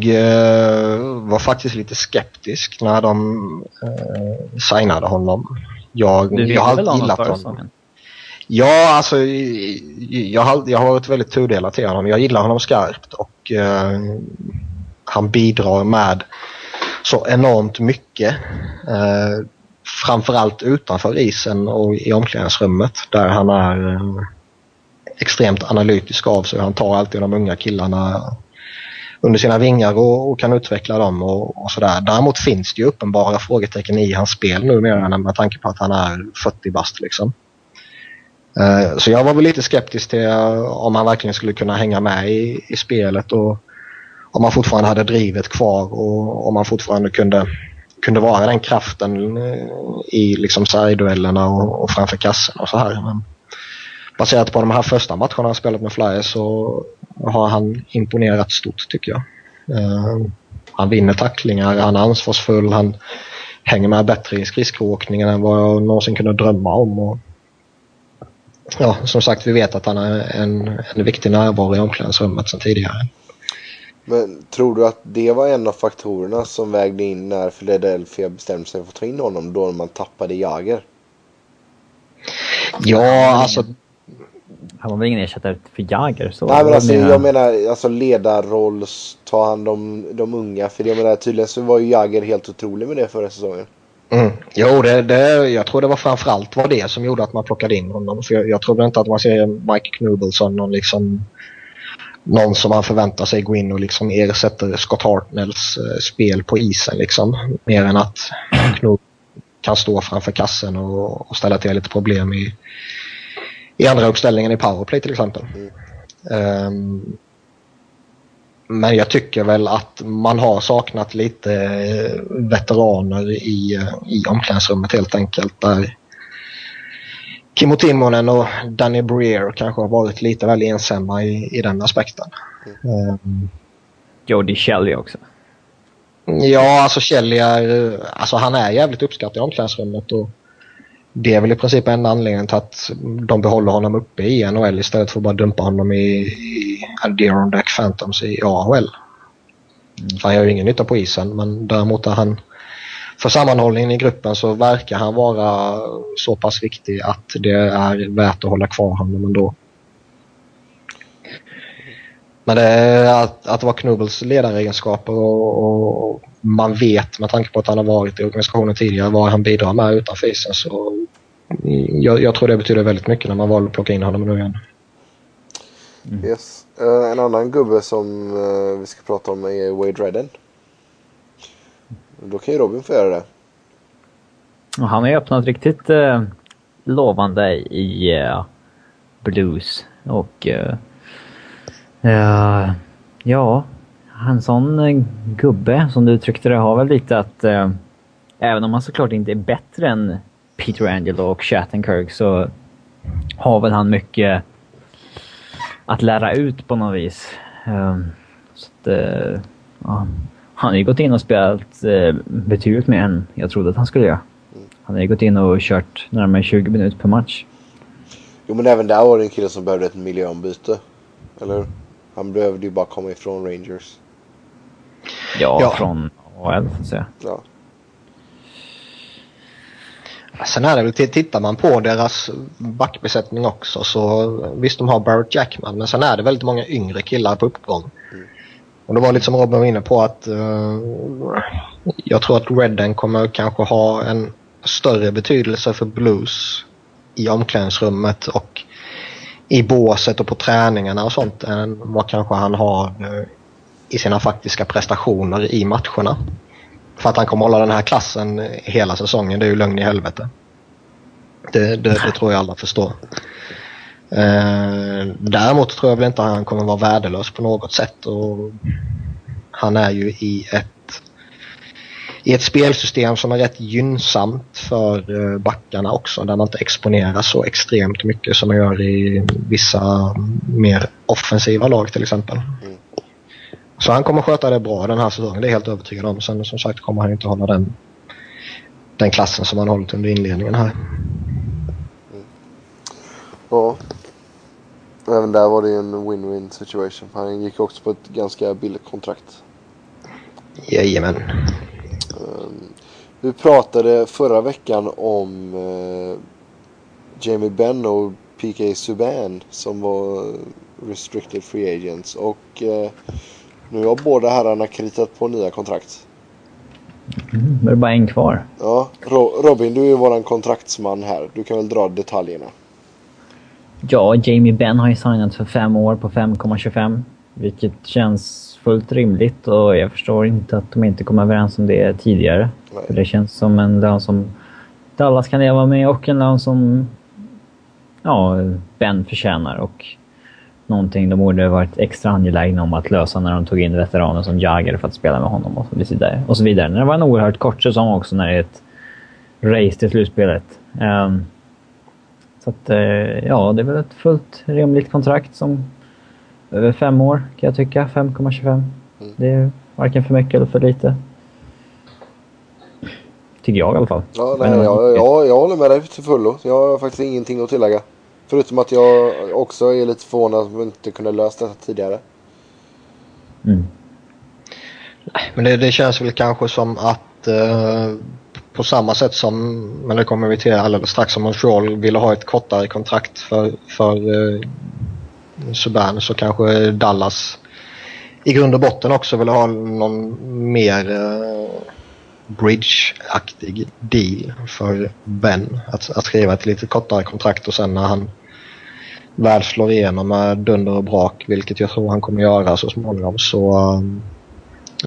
B: var faktiskt lite skeptisk när de signade honom. Jag,
C: du ville väl honom förra säsongen?
B: Ja, alltså jag har, jag har varit väldigt tudelad till honom. Jag gillar honom skarpt och han bidrar med så enormt mycket. Eh, framförallt utanför isen och i omklädningsrummet där han är eh, extremt analytisk av sig. Han tar alltid de unga killarna under sina vingar och, och kan utveckla dem och, och, sådär. Däremot finns det ju uppenbara frågetecken i hans spel numera med tanke på att han är 40 bast liksom. Eh, så jag var väl lite skeptisk till eh, om han verkligen skulle kunna hänga med i, i spelet och om han fortfarande hade drivet kvar och om han fortfarande kunde, kunde vara den kraften eh, i liksom sargduellerna och, och framför kassen och så här. Men baserat på de här första matcherna han spelat med Flyers så har han imponerat stort tycker jag. Uh, han vinner tacklingar, han är ansvarsfull, han hänger med bättre i skridskoåkningen än vad jag någonsin kunde drömma om. Och, ja, som sagt, vi vet att han är en, en viktig närvaro i omklädningsrummet sedan tidigare.
A: Men tror du att det var en av faktorerna som vägde in när Philadelphia bestämde sig för att ta in honom då man tappade Jager?
B: Ja, alltså...
C: Han var väl ingen ersättare för Jager? Så
A: Nej, men alltså, jag menar alltså ledarroll, ta hand om de unga. För jag menar tydligen så var ju Jager helt otrolig med det förra säsongen.
B: Mm. Jo, det, det, jag tror det var framförallt var det som gjorde att man plockade in honom. För jag, jag tror inte att man ser Mike Knubel som någon liksom någon som man förväntar sig gå in och liksom ersätter Scott Hartnells eh, spel på isen. Liksom. Mer än att Knut kan stå framför kassen och, och, ställa till lite problem i, i andra uppställningen i powerplay till exempel. Mm. Um, men jag tycker väl att man har saknat lite eh, veteraner i, eh, i omklädningsrummet helt enkelt. Där Kimmo Timonen och Danny Breer kanske har varit lite väl ensamma i, i den aspekten. Mm. Um,
C: Jody Shelley också.
B: Ja, alltså Shelley är, alltså han är jävligt uppskattad i omklädningsrummet och det är väl i princip enda anledningen till att de behåller honom uppe i NHL istället för att bara dumpa honom i, i Adirondack Phantoms i AHL. Mm. Han gör ju ingen nytta på isen men däremot är han för sammanhållningen i gruppen så verkar han vara så pass viktig att det är värt att hålla kvar honom ändå. Men det är att, att vara Knubbels ledaregenskaper och, och, man vet med tanke på att han har varit i organisationen tidigare vad han bidrar med utanför isen så jag, jag, tror det betyder väldigt mycket när man valde att plocka in honom nu igen.
A: Mm. Yes. Uh, en annan gubbe som uh, vi ska prata om är Wade Redden. Då kan ju Robin få göra det.
C: Och han har ju öppnat riktigt eh, lovande i blues. Och ja, en sån gubbe som du uttryckte det har väl lite att även om han såklart inte är bättre än Peter Angelo och Shattenkirk så har väl han mycket att lära ut på något vis. Um, så att, uh, ja, han har ju gått in och spelat eh, betydligt mer än jag trodde att han skulle göra. Han har ju gått in och kört närmare 20 minuter per match.
A: Jo men även där var det en kille som behövde ett miljöombyte. Eller Han behövde ju bara komma ifrån Rangers.
C: Ja, ja. från AHL får säga. Ja.
B: Sen är det väl, tittar man på deras backbesättning också så visst de har Barrett Jackman men sen är det väldigt många yngre killar på uppgång. Mm. Och det var lite som Robin var inne på att uh, jag tror att Redden kommer kanske ha en större betydelse för Blues i omklädningsrummet och i båset och på träningarna och sånt än vad kanske han har eh, i sina faktiska prestationer i matcherna. För att han kommer hålla den här klassen hela säsongen, det är ju lögn i helvete. Det, det, det tror jag alla förstår. Eh, däremot tror jag väl inte att han kommer vara värdelös på något sätt. Och han är ju i ett, i ett spelsystem som är rätt gynnsamt för eh, backarna också. Där man inte exponeras så extremt mycket som man gör i vissa mer offensiva lag till exempel. Mm. Så han kommer sköta det bra den här säsongen, det är jag helt övertygad om. Sen som sagt kommer han inte hålla den, den klassen som han hållit under inledningen här. Mm.
A: Ja. Även där var det en win-win situation. Han gick också på ett ganska billigt kontrakt.
B: Jajamän.
A: Um, vi pratade förra veckan om uh, Jamie Benn och PK Subban som var restricted free agents. Och uh, nu har båda herrarna kritat på nya kontrakt.
C: Mm, det är bara en kvar.
A: Ja, Robin, du är ju våran kontraktsman här. Du kan väl dra detaljerna.
C: Ja, Jamie Benn har ju signat för fem år på 5,25. Vilket känns fullt rimligt och jag förstår inte att de inte kom överens om det tidigare. För det känns som en lön som Dallas kan leva med och en lön som ja, Ben förtjänar. Och någonting de borde varit extra angelägna om att lösa när de tog in veteraner som Jagger för att spela med honom och så vidare. Och så vidare. Det var en oerhört kort säsong också när det är ett race till slutspelet. Um, så att, uh, ja, det är väl ett fullt rimligt kontrakt som över fem år kan jag tycka. 5,25. Mm. Det är varken för mycket eller för lite. Tycker jag i alla fall.
A: Ja, nej, jag, jag, jag håller med dig till fullo. Jag har faktiskt ingenting att tillägga. Förutom att jag också är lite förvånad att vi inte kunde lösa detta tidigare.
B: Mm. Men det, det, känns väl kanske som att eh, på samma sätt som, men det kommer vi till alldeles strax, om Montreal ville ha ett kortare kontrakt för, för eh, Subban så kanske Dallas i grund och botten också vill ha någon mer eh, bridge-aktig deal för Ben. Att, att skriva ett lite kortare kontrakt och sen när han väl slår igenom med dunder och brak, vilket jag tror han kommer göra så småningom, så um,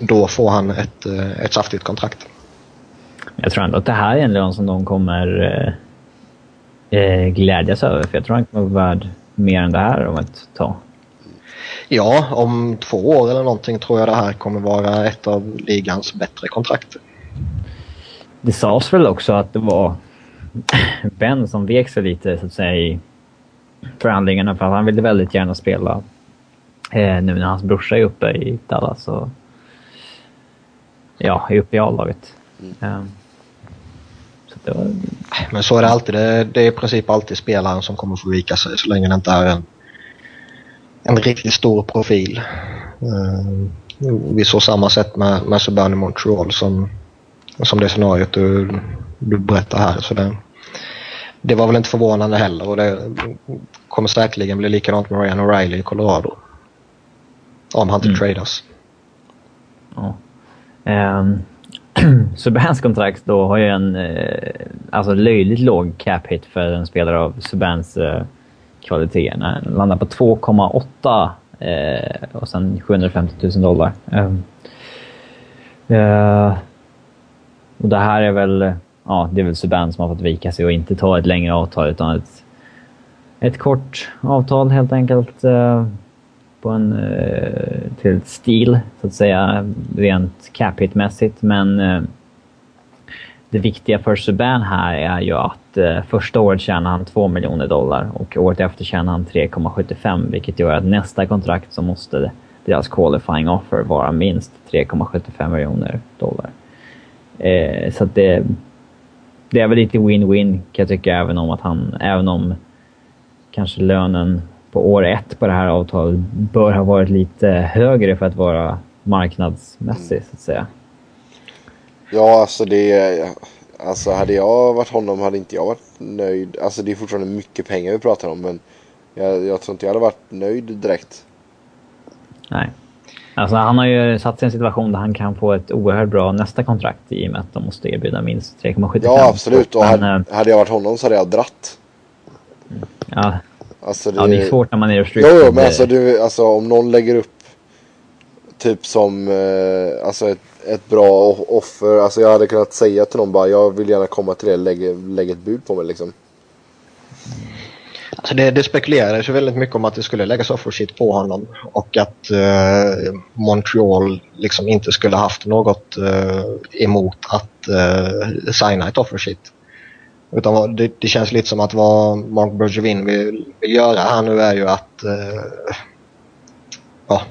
B: då får han ett, uh, ett saftigt kontrakt.
C: Jag tror ändå att det här är en lön som de kommer eh, eh, glädjas över, för jag tror han kommer vara värd mer än det här om ett tag.
B: Ja, om två år eller någonting tror jag det här kommer vara ett av ligans bättre kontrakt.
C: Det sades väl också att det var (clears throat) Ben som vek sig lite så att säga i förhandlingarna för att han ville väldigt gärna spela eh, nu när hans brorsa är uppe i Dallas och ja, är uppe i A-laget. Mm. Um,
B: var... Men så är det alltid. Det, det, är i princip alltid spelaren som kommer få vika sig så länge det inte är en, en riktigt stor profil. Uh, vi såg samma sätt med, med Subban i Montreal som, som det scenariot du, du berättar här. Så det, det var väl inte förvånande heller och det kommer säkerligen bli likadant med Ryan O'Reilly i Colorado. Om han inte mm. tradas.
C: Ja. (clears throat) Um, Subans kontrakt då har ju en eh, alltså löjligt låg cap hit för en spelare av Subans eh, kvaliteter. Han landar på 2,8 eh, och sen 750 000 dollar. Um, uh, och det här är väl ja, det är väl Subban som har fått vika sig och inte ta ett längre avtal utan ett, ett kort avtal helt enkelt. Eh, på en, eh, till ett stil, så att säga, rent cap hit-mässigt. Men eh, det viktiga för Subban här är ju att eh, första året tjänar han 2 miljoner dollar och året efter tjänar han 3,75 vilket gör att nästa kontrakt så måste deras qualifying offer vara minst 3,75 miljoner dollar. Eh, så att det, det är väl lite win-win kan jag tycka, även om att han, även om kanske lönen på år ett på det här avtalet bör ha varit lite högre för att vara marknadsmässig, så att säga.
A: Ja, alltså det... Alltså hade jag varit honom hade inte jag varit nöjd. Alltså det är fortfarande mycket pengar vi pratar om, men jag, jag tror inte jag hade varit nöjd direkt.
C: Nej. Alltså han har ju satt sig i en situation där han kan få ett oerhört bra nästa kontrakt i och med att de måste erbjuda minst 3,75.
A: Ja, absolut. Och hade, eh, hade jag varit honom så hade jag dratt.
C: Ja.
A: Alltså det,
C: Ja, det är svårt när man är
A: Jo,
C: restricted.
A: jo, men alltså, du, alltså om någon lägger upp typ som eh, alltså ett, ett bra offer. Alltså jag hade kunnat säga till någon bara jag vill gärna komma till det, lägg, lägg ett bud på mig liksom.
B: Alltså det, det spekulerades ju väldigt mycket om att det skulle läggas offersheet på honom och att eh, Montreal liksom inte skulle haft något eh, emot att eh, signa ett offersheet. Utan det, det känns lite som att vad Mark Bergevin vill, vill göra här nu är ju att eh, ja,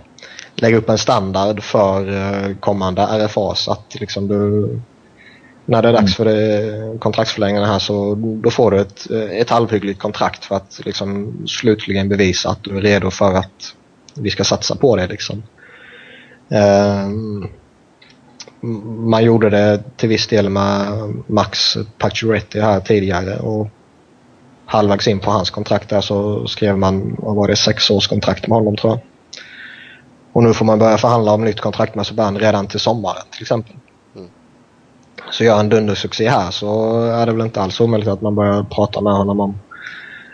B: lägga upp en standard för eh, kommande RFAs. Att liksom du, när det är dags för det, kontraktsförlängningen här så då får du ett, ett halvhyggligt kontrakt för att liksom slutligen bevisa att du är redo för att vi ska satsa på det. Liksom. Ehm, man gjorde det till viss del med Max Pacioretty här tidigare och halvvägs in på hans kontrakt där så skrev man, vad var det, sex års kontrakt med honom tror jag. Och nu får man börja förhandla om nytt kontrakt med Subban redan till sommaren till exempel. Så gör han dundersuccé här så är det väl inte alls omöjligt att man börjar prata med honom om,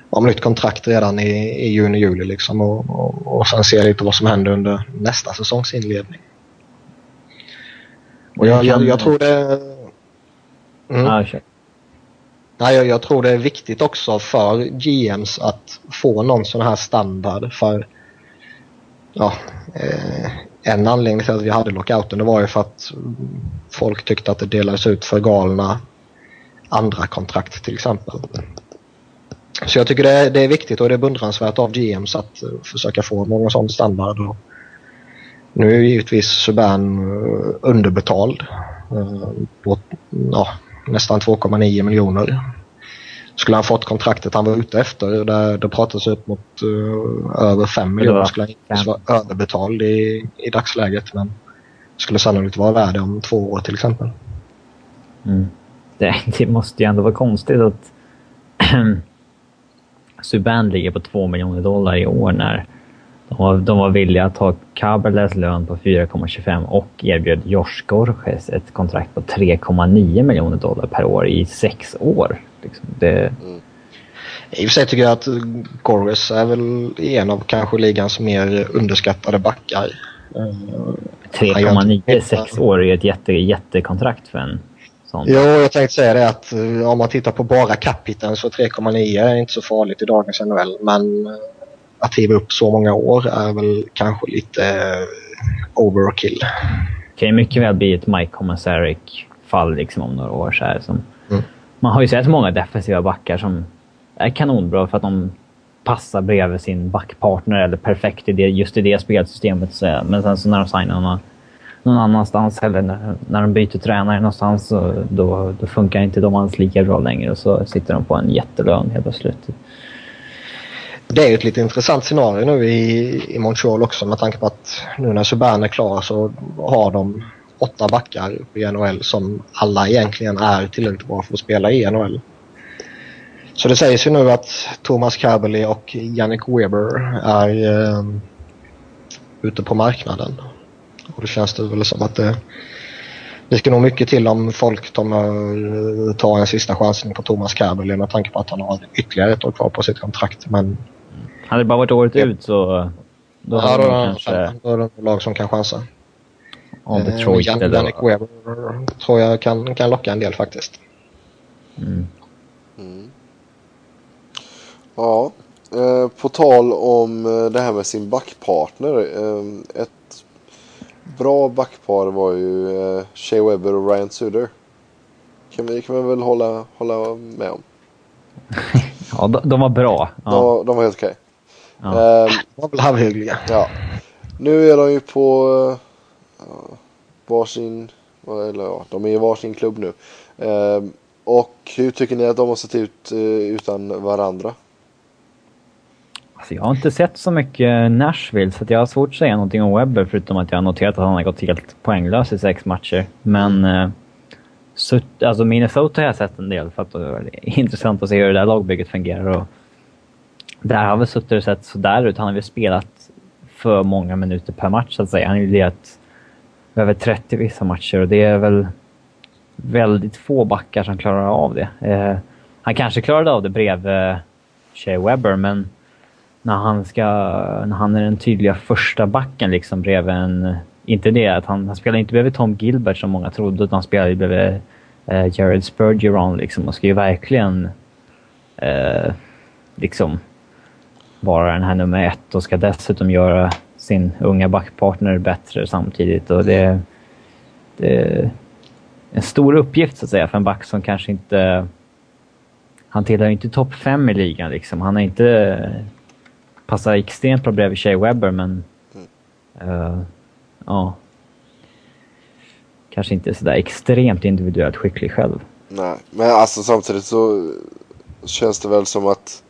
B: om nytt kontrakt redan i, i juni, juli liksom och, och, och sen se lite vad som händer under nästa säsongs inledning. Och jag, jag, jag tror det... Mm. Nej, jag, jag tror det är viktigt också för GMs att få någon sån här standard för ja, eh, en anledning till att vi hade lockouten det var ju för att folk tyckte att det delades ut för galna andra kontrakt till exempel. Så jag tycker det är, det är viktigt och det är beundransvärt av GMs att eh, försöka få någon sån standard. Och nu är ju givetvis Subban eh, underbetald eh, på ja, nästan 2,9 miljoner. Skulle han fått kontraktet han var ute efter, där det pratades upp mot eh, över 5 miljoner, skulle han inte vara överbetald i, i dagsläget. Men skulle sannolikt vara värd det om två år till exempel.
C: Mm. Det, det måste ju ändå vara konstigt att (clears throat) Subban ligger på 2 miljoner dollar i år när de var, de var villiga att ta Caberles lön på 4,25 och erbjöd Josh Gorges ett kontrakt på 3,9 miljoner dollar per år i sex år. Liksom det,
B: I och för sig tycker jag att Gorges är väl en av kanske ligans mer underskattade backar. Eh,
C: 3,9 i sex år är ju ett jätte, jättekontrakt för en sån.
B: Jo, jag tänkte säga det att eh, om man tittar på bara capiten så 3,9 är inte så farligt i dagens NHL. Men eh, att hiva upp så många år är väl kanske lite eh, overkill.
C: Det kan ju mycket väl bli ett Mike Commissaric-fall liksom om några år. Så här, som,
B: Mm.
C: Man har ju sett många defensiva backar som är kanonbra för att de passar bredvid sin backpartner eller perfekt i det, just i det spelsystemet. Så, men sen så när de signar någon, någon annanstans eller när, när de byter tränare någonstans så då, då funkar inte de alls lika bra längre och så sitter de på en jättelön helt plötsligt.
B: Det är ju ett lite intressant scenario nu i, i Montreal också med tanke på att nu när Subban är klar så har de åtta backar uppe i NHL som alla egentligen är tillräckligt bra för att spela i NHL. Så det sägs ju nu att Thomas Kaberle och Yannick Weber är eh, ute på marknaden. Och då känns det väl som att det, det ska nog mycket till om folk eh, tar, en sista chansning på Thomas Kaberle med tanke på att han har ytterligare ett år kvar på sitt kontrakt. Men
C: hade det bara varit året ut så då
B: ja,
C: hade
B: då,
C: man
B: är
C: kanske
B: då är det lag som kan chansa.
C: om
B: Eh,
C: Detroit
B: Jan-
C: eller...
B: Yannick Weber tror jag kan, kan locka en del faktiskt.
C: Mm.
A: Ja, eh, på tal om eh, det här med sin backpartner. Eh, ett bra backpar var ju eh, Shea Weber och Ryan Suder. Kan vi kan vi väl hålla, hålla med om. (laughs)
C: Ja, de, de var bra.
A: De,
C: Ja.
A: var- de var helt okej.
C: Ja.
B: De var väl halvhyggliga.
A: ja. Nu är de ju på ja, varsin, eller ja, de är i varsin klubb nu. Eh, och hur tycker ni att de har sett ut eh, utan varandra?
C: Alltså, jag har inte sett så mycket Nashville så jag har svårt att säga någonting om Webber förutom att jag har noterat att han har gått helt poänglös i sex matcher. Men eh, Sut- alltså Minnesota har jag sett en del för att det är (laughs) intressant att se hur det där lagbygget fungerar. Och där har väl suttit och sett sådär ut. Han har väl spelat för många minuter per match så att säga. Han har ju lirat över 30 vissa matcher och det är väl väldigt få backar som klarar av det. Eh, han kanske klarade av det bredvid eh, Shea Webber men när han ska... När han är den tydliga första backen liksom bredvid en... Inte det att han, han spelar inte bredvid Tom Gilbert som många trodde, utan han spelar bredvid eh, Jared Spurgeron liksom och ska ju verkligen eh, liksom vara den här nummer ett och ska dessutom göra sin unga backpartner bättre samtidigt. Och det, det är en stor uppgift så att säga för en back som kanske inte... Han tillhör inte topp fem i ligan liksom. Han är inte... Passar extremt bra bredvid Shea Webber men... Uh, ja. Kanske inte sådär extremt individuellt skicklig själv.
A: Nej, men alltså samtidigt så känns det väl som att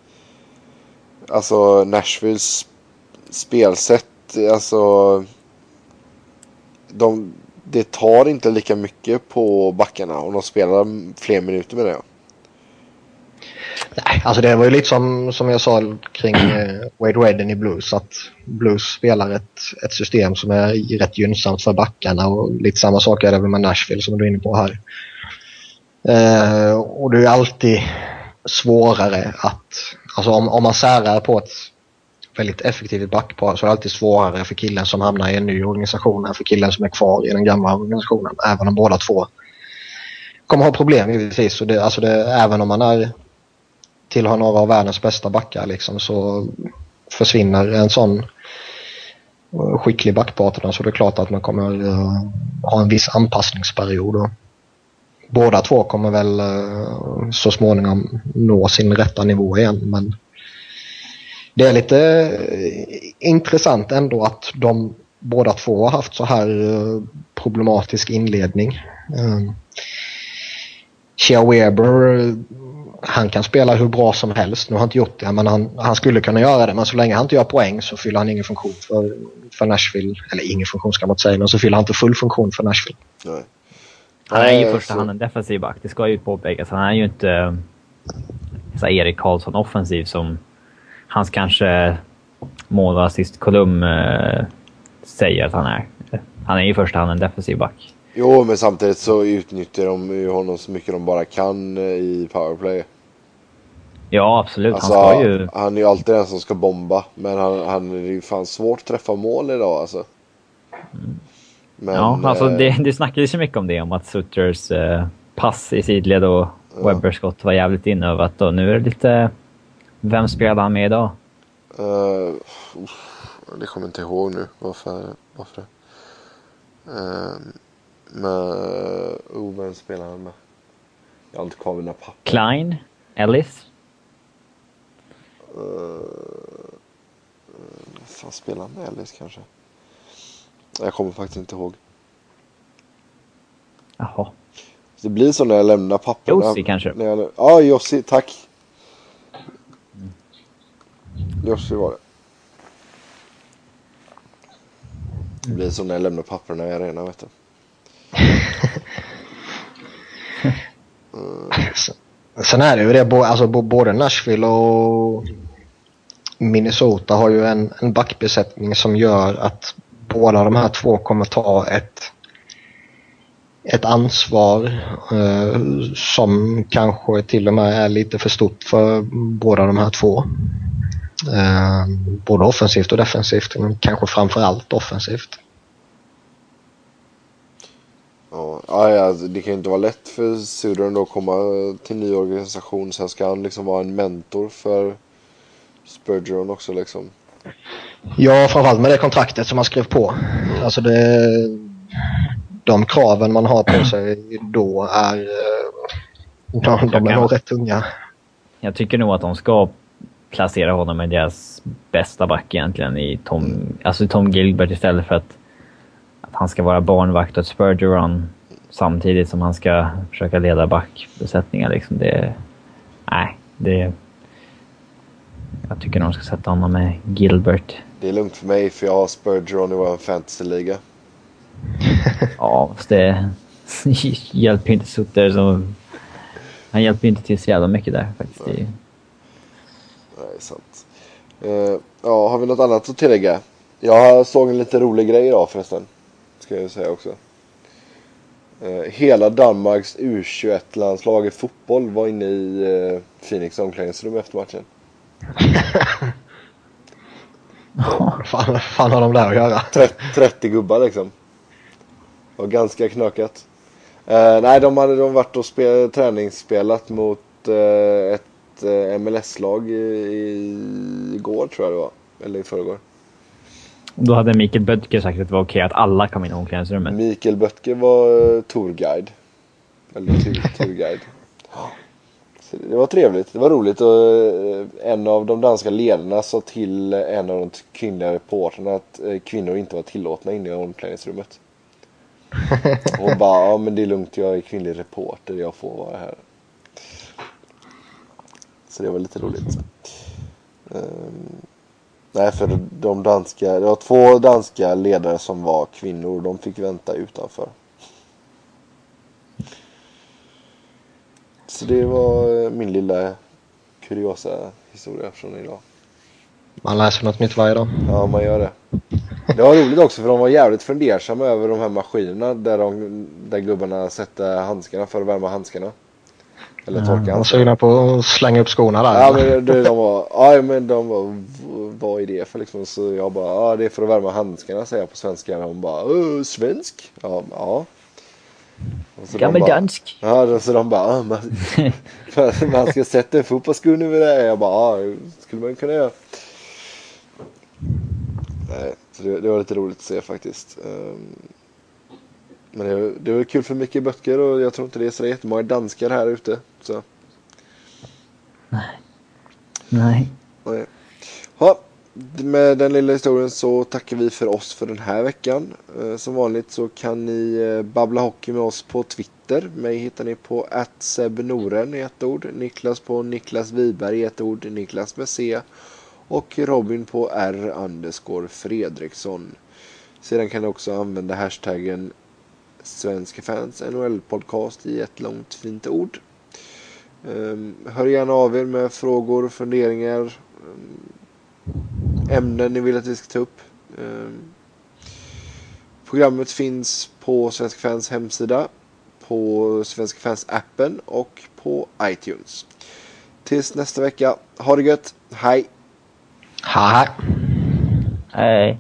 A: alltså Nashvilles spelsätt, alltså de, det tar inte lika mycket på backarna om de spelar fler minuter med det.
B: Nej, alltså det var ju lite som, som jag sa kring eh, Wade Redden i Blues. Att Blues spelar ett, ett system som är rätt gynnsamt för backarna och lite samma sak är det med Nashville som du är inne på här. Eh, och det är alltid svårare att, alltså om, om man särar på ett väldigt effektivt backpar så är det alltid svårare för killen som hamnar i en ny organisation än för killen som är kvar i den gamla organisationen. Även om båda två kommer ha problem givetvis. Och det, alltså det, även om man är tillhör några av världens bästa backar liksom, så försvinner en sån skicklig backpartner så det är klart att man kommer uh, ha en viss anpassningsperiod. Båda två kommer väl eh, så småningom nå sin rätta nivå igen men det är lite eh, intressant ändå att de båda två har haft så här eh, problematisk inledning. Chia Shea Weber han kan spela hur bra som helst. Nu har han inte gjort det, men han, han skulle kunna göra det. Men så länge han inte gör poäng så fyller han ingen funktion för, för Nashville. Eller ingen funktion ska man inte säga, men så fyller han inte full funktion för Nashville.
A: Nej.
C: Han är ju i första hand en defensiv back, det ska ju påpekas. Han är ju inte så Erik Karlsson offensiv som hans kanske mål och assistkolumn eh, säger att han är. Han är i första hand en defensiv back.
A: Jo, men samtidigt så utnyttjar de ju honom så mycket de bara kan eh, i powerplay.
C: Ja, absolut.
A: Alltså,
C: han ska ju...
A: Han är ju alltid den som ska bomba. Men han, han är ju fan svårt att träffa mål idag alltså.
C: Men, ja, alltså eh, det, det snackades ju mycket om det, om att Sutters eh, pass i sidled och ja. Webbers skott var jävligt inövat. Och nu är det lite... Vem spelar han med idag?
A: Uh, det kommer jag inte ihåg nu. Varför? varför? Uh, med... Oh, vem spelar han med? Jag har inte kvar mina papper.
C: Klein? Ellis?
A: Uh, fan spelar han med Ellis kanske? Jag kommer faktiskt inte ihåg.
C: Jaha.
A: Det blir så när jag lämnar papperna.
C: Jussi kanske?
A: När jag, ja, Jussi, tack. Jussi var det. Det blir så när jag lämnar papperna i arenan, vet du. (laughs)
B: Sen är det ju det, alltså både Nashville och Minnesota har ju en, en backbesättning som gör att båda de här två kommer ta ett, ett ansvar eh, som kanske till och med är lite för stort för båda de här två. Eh, både offensivt och defensivt, men kanske framförallt offensivt.
A: Ja, alltså, det kan ju inte vara lätt för Sudan då att komma till ny organisation. Sen ska han liksom vara en mentor för Spurgeon också liksom.
B: Ja, framförallt med det kontraktet som han skrev på. Alltså det, de kraven man har på (clears throat) sig då är, eh, de, de är nog rätt tunga.
C: Jag tycker nog att de ska placera honom i deras bästa back egentligen i Tom, alltså Tom Gilbert istället för att att han ska vara barnvakt åt Spurgeon samtidigt som han ska försöka leda backbesättningar. Liksom det, nej, det... Jag tycker de ska sätta honom med Gilbert.
A: Det är lugnt för mig för jag har Spurgeon i vår fantasyliga. (laughs)
C: ja, fast det (laughs) hjälper inte Sutter som... Han hjälper inte till så jävla mycket där faktiskt. Nej,
A: nej sant. Uh, ja, har vi något annat att tillägga? Jag såg en lite rolig grej idag förresten ska jag säga också. Eh, hela Danmarks U21-landslag i fotboll var inne i eh, Phoenix omklädningsrum efter matchen.
B: Vad fan, fan har de där att göra?
A: 30, 30 gubbar liksom. Var ganska knökat. Eh, nej, de hade de varit och spel, träningsspelat mot eh, ett eh, MLS-lag igår tror jag det var. Eller i förrgår.
C: Då hade Mikael Böttger sagt att det var okej att alla kom in i omklädningsrummet.
A: Mikael Böttger var eh, tourguide. Eller tur, turguide. Det var trevligt, det var roligt och eh, en av de danska ledarna sa till en av de kvinnliga reportrarna att eh, kvinnor inte var tillåtna inne i omklädningsrummet. (laughs) Hon bara, ja men det är lugnt, jag är kvinnlig reporter, jag får vara här. Så det var lite roligt. Um, nej, för de danska, det var två danska ledare som var kvinnor, de fick vänta utanför. Så det var min lilla kuriosa historia från idag.
B: Man läser något nytt varje dag.
A: Ja, man gör det. Det var roligt också för de var jävligt fundersamma över de här maskinerna där, de, där gubbarna sätter handskarna för att värma handskarna. Eller torka
B: De var
A: handskarna.
B: sugna på att slänga upp skorna där.
A: Ja men det, de var, ja men de var, vad är det för liksom? Så jag bara, ja det är för att värma handskarna säger jag på svenska. Och hon bara, "Åh, svensk? Ja, ja. Och så de bara-
C: Gammeldansk.
A: Ja, så de bara, ah, man, (laughs) man ska sätta en fotbollssko över det. Jag bara, ja, skulle man kunna göra. Nej, så det, det var lite roligt att se faktiskt. Ehm, Men det, det var kul för Micke Böttger och jag tror inte det är så jättemånga danskar här ute. Så,
C: Nej.
A: nej. Ja, med den lilla historien så tackar vi för oss för den här veckan. Eh, som vanligt så kan ni eh, babbla hockey med oss på Twitter. Mig hittar ni på @sebnoren i ett ord. Niklas på Niklas Wiberg i ett ord. Niklas med C. Och Robin på R underscore Fredriksson. Sedan kan ni också använda hashtaggen Svenska fans NHL podcast i ett långt fint ord. Ehm, hör gärna av er med frågor, funderingar, ehm, ämnen ni vill att vi ska ta upp. Ehm, programmet finns på Svenska fans hemsida, på Svenska fans appen och på iTunes. Tills nästa vecka, ha det gött, hej!
B: Hej!
C: Hej!